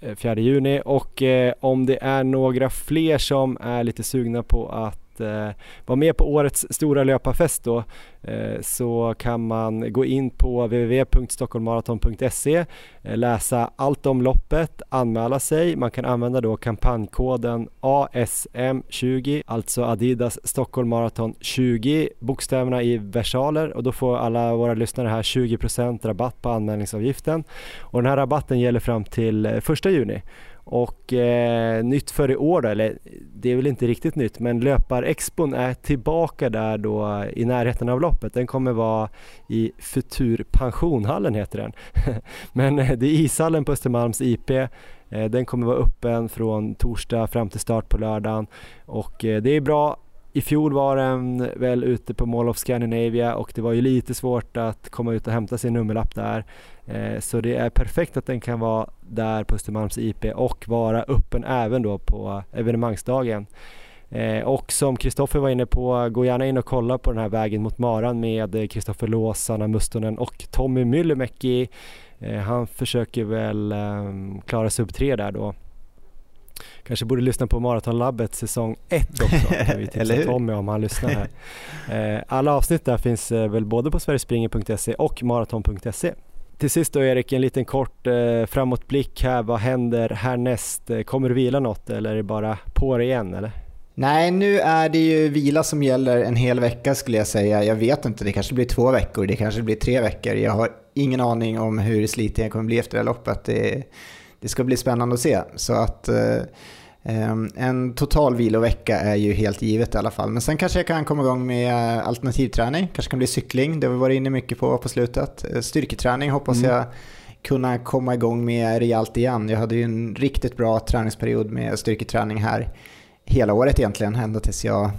Speaker 2: eh, 4 juni. Och om det är några fler som är lite sugna på att eh, vara med på årets stora löparfest då eh, så kan man gå in på www.stockholmmaraton.se eh, läsa allt om loppet, anmäla sig. Man kan använda då kampanjkoden ASM20, alltså Adidas Stockholm Marathon 20, bokstäverna i versaler och då får alla våra lyssnare här 20% rabatt på anmälningsavgiften. Och den här rabatten gäller fram till eh, 1 juni. Och eh, nytt för i år då, eller det är väl inte riktigt nytt, men löparexpon är tillbaka där då i närheten av loppet. Den kommer vara i Futur Pensionhallen heter den. men eh, det är ishallen på Östermalms IP. Eh, den kommer vara öppen från torsdag fram till start på lördagen och eh, det är bra i fjol var den väl ute på Mall of Scandinavia och det var ju lite svårt att komma ut och hämta sin nummerlapp där. Eh, så det är perfekt att den kan vara där på Östermalms IP och vara öppen även då på evenemangsdagen. Eh, och som Kristoffer var inne på, gå gärna in och kolla på den här vägen mot maran med Kristoffer Lås, Sanna Mustonen och Tommy Myllymäki. Eh, han försöker väl ehm, klara sub 3 där då. Kanske borde lyssna på Maratonlabbet säsong 1 också, kan vi tipsa Tommy om han lyssnar här. Eh, alla avsnitt där finns väl både på sverigespringer.se och maraton.se. Till sist då Erik, en liten kort eh, framåtblick här. Vad händer härnäst? Kommer du vila något eller är det bara på det igen eller?
Speaker 3: Nej, nu är det ju vila som gäller en hel vecka skulle jag säga. Jag vet inte, det kanske blir två veckor, det kanske blir tre veckor. Jag har ingen aning om hur sliten jag kommer bli efter det här loppet. Det, det ska bli spännande att se. Så att eh, en total vilovecka är ju helt givet i alla fall. Men sen kanske jag kan komma igång med alternativträning. Kanske kan bli cykling, det har vi varit inne mycket på på slutet. Eh, styrketräning hoppas mm. jag kunna komma igång med rejält igen. Jag hade ju en riktigt bra träningsperiod med styrketräning här hela året egentligen, ända tills jag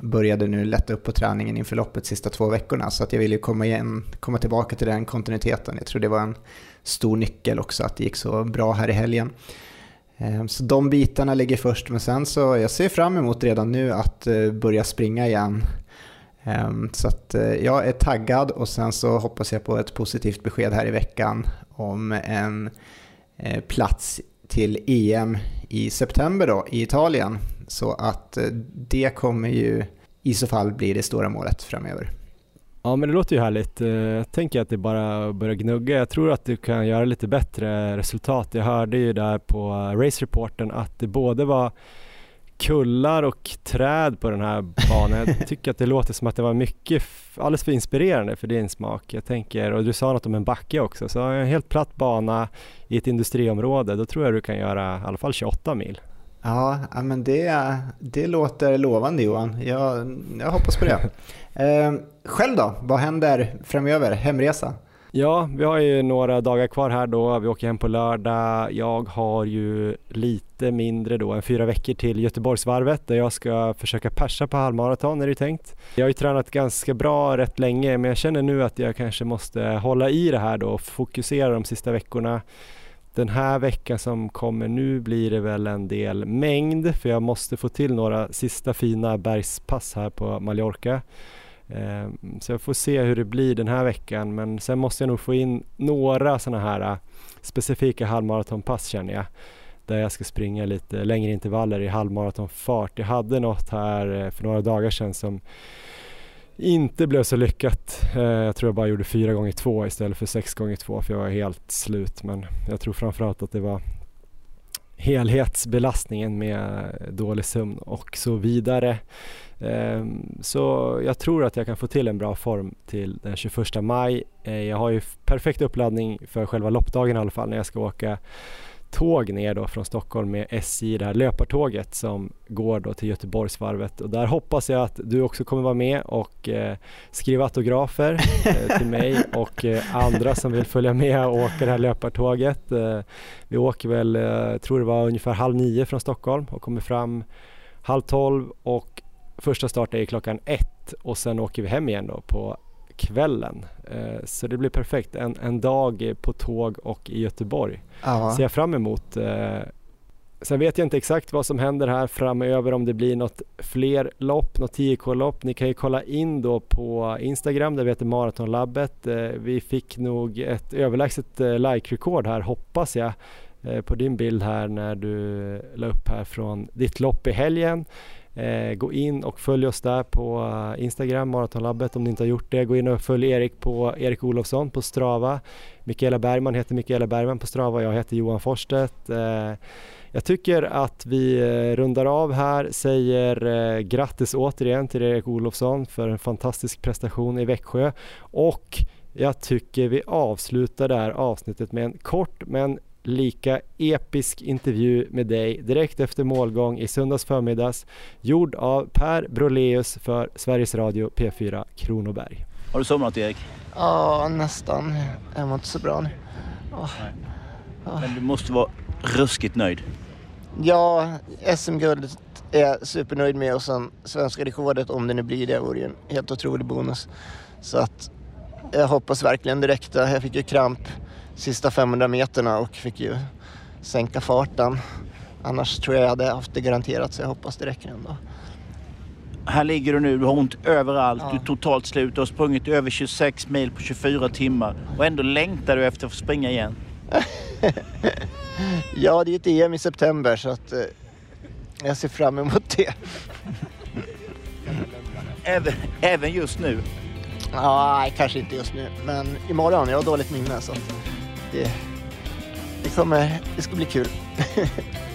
Speaker 3: började nu lätta upp på träningen inför loppet sista två veckorna. Så att jag vill ju komma, igen, komma tillbaka till den kontinuiteten. Jag tror det var en stor nyckel också att det gick så bra här i helgen. Eh, så de bitarna ligger först, men sen så jag ser fram emot redan nu att eh, börja springa igen. Eh, så att jag är taggad och sen så hoppas jag på ett positivt besked här i veckan om en plats till EM i september då i Italien. Så att det kommer ju i så fall bli det stora målet framöver.
Speaker 2: Ja men det låter ju härligt. Eh, jag tänker att det bara börjar gnugga. Jag tror att du kan göra lite bättre resultat. Jag hörde ju där på Race Reporten att det både var kullar och träd på den här banan. Jag tycker att det låter som att det var mycket, alldeles för inspirerande för din smak. Jag tänker, och du sa något om en backe också, så en helt platt bana i ett industriområde, då tror jag du kan göra i alla fall 28 mil.
Speaker 3: Ja, men det, det låter lovande Johan. Jag, jag hoppas på det. Eh, själv då? Vad händer framöver? Hemresa?
Speaker 2: Ja, vi har ju några dagar kvar här då. Vi åker hem på lördag. Jag har ju lite mindre då än fyra veckor till Göteborgsvarvet där jag ska försöka persa på halvmaraton är det tänkt. Jag har ju tränat ganska bra rätt länge men jag känner nu att jag kanske måste hålla i det här då och fokusera de sista veckorna. Den här veckan som kommer nu blir det väl en del mängd för jag måste få till några sista fina bergspass här på Mallorca. Ehm, så jag får se hur det blir den här veckan men sen måste jag nog få in några sådana här äh, specifika halvmaratonpass känner jag. Där jag ska springa lite längre intervaller i halvmaratonfart. Jag hade något här eh, för några dagar sedan som inte blev så lyckat. Eh, jag tror jag bara gjorde fyra gånger två istället för sex gånger två för jag var helt slut. Men jag tror framförallt att det var helhetsbelastningen med dålig sömn och så vidare. Eh, så jag tror att jag kan få till en bra form till den 21 maj. Eh, jag har ju perfekt uppladdning för själva loppdagen i alla fall när jag ska åka tåg ner då från Stockholm med SJ, det här löpartåget som går då till Göteborgsvarvet och där hoppas jag att du också kommer vara med och eh, skriva autografer eh, till mig och eh, andra som vill följa med och åka det här löpartåget. Eh, vi åker väl, eh, tror det var ungefär halv nio från Stockholm och kommer fram halv tolv och första start är klockan ett och sen åker vi hem igen då på kvällen. Eh, så det blir perfekt. En, en dag på tåg och i Göteborg. Ser jag fram emot. Eh, sen vet jag inte exakt vad som händer här framöver om det blir något fler lopp, något 10K-lopp. Ni kan ju kolla in då på Instagram där vi heter Maratonlabbet. Eh, vi fick nog ett överlägset like-rekord här hoppas jag på din bild här när du la upp här från ditt lopp i helgen. Eh, gå in och följ oss där på eh, Instagram, Maratonlabbet om ni inte har gjort det. Gå in och följ Erik på Erik Olofsson på Strava. Mikaela Bergman heter Mikaela Bergman på Strava. Jag heter Johan Forsstedt. Eh, jag tycker att vi eh, rundar av här, säger eh, grattis återigen till Erik Olofsson för en fantastisk prestation i Växjö och jag tycker vi avslutar det här avsnittet med en kort men lika episk intervju med dig direkt efter målgång i söndags förmiddags gjord av Per Broleus för Sveriges Radio P4 Kronoberg.
Speaker 8: Har du somnat Erik?
Speaker 9: Ja, nästan. Jag mår inte så bra nu. Oh.
Speaker 8: Men du måste vara ruskigt nöjd.
Speaker 9: Ja, SM-guldet är jag supernöjd med och sen svenska rekordet, om det nu blir det, vore ju en helt otrolig bonus. Så att jag hoppas verkligen det räckte. Jag fick ju kramp sista 500 meterna och fick ju sänka farten. Annars tror jag jag hade haft det garanterat så jag hoppas det räcker ändå.
Speaker 8: Här ligger du nu, du har ont överallt,
Speaker 9: Ja.
Speaker 8: du är totalt slut. Du har sprungit över 26 mil på 24 timmar och ändå längtar du efter att få springa igen.
Speaker 9: Ja, det är ett EM i september så att eh, jag ser fram emot det.
Speaker 8: Även, även just nu.
Speaker 9: Ja, nej, kanske inte just nu, men imorgon. Jag har dåligt minne så det kommer, det ska bli kul.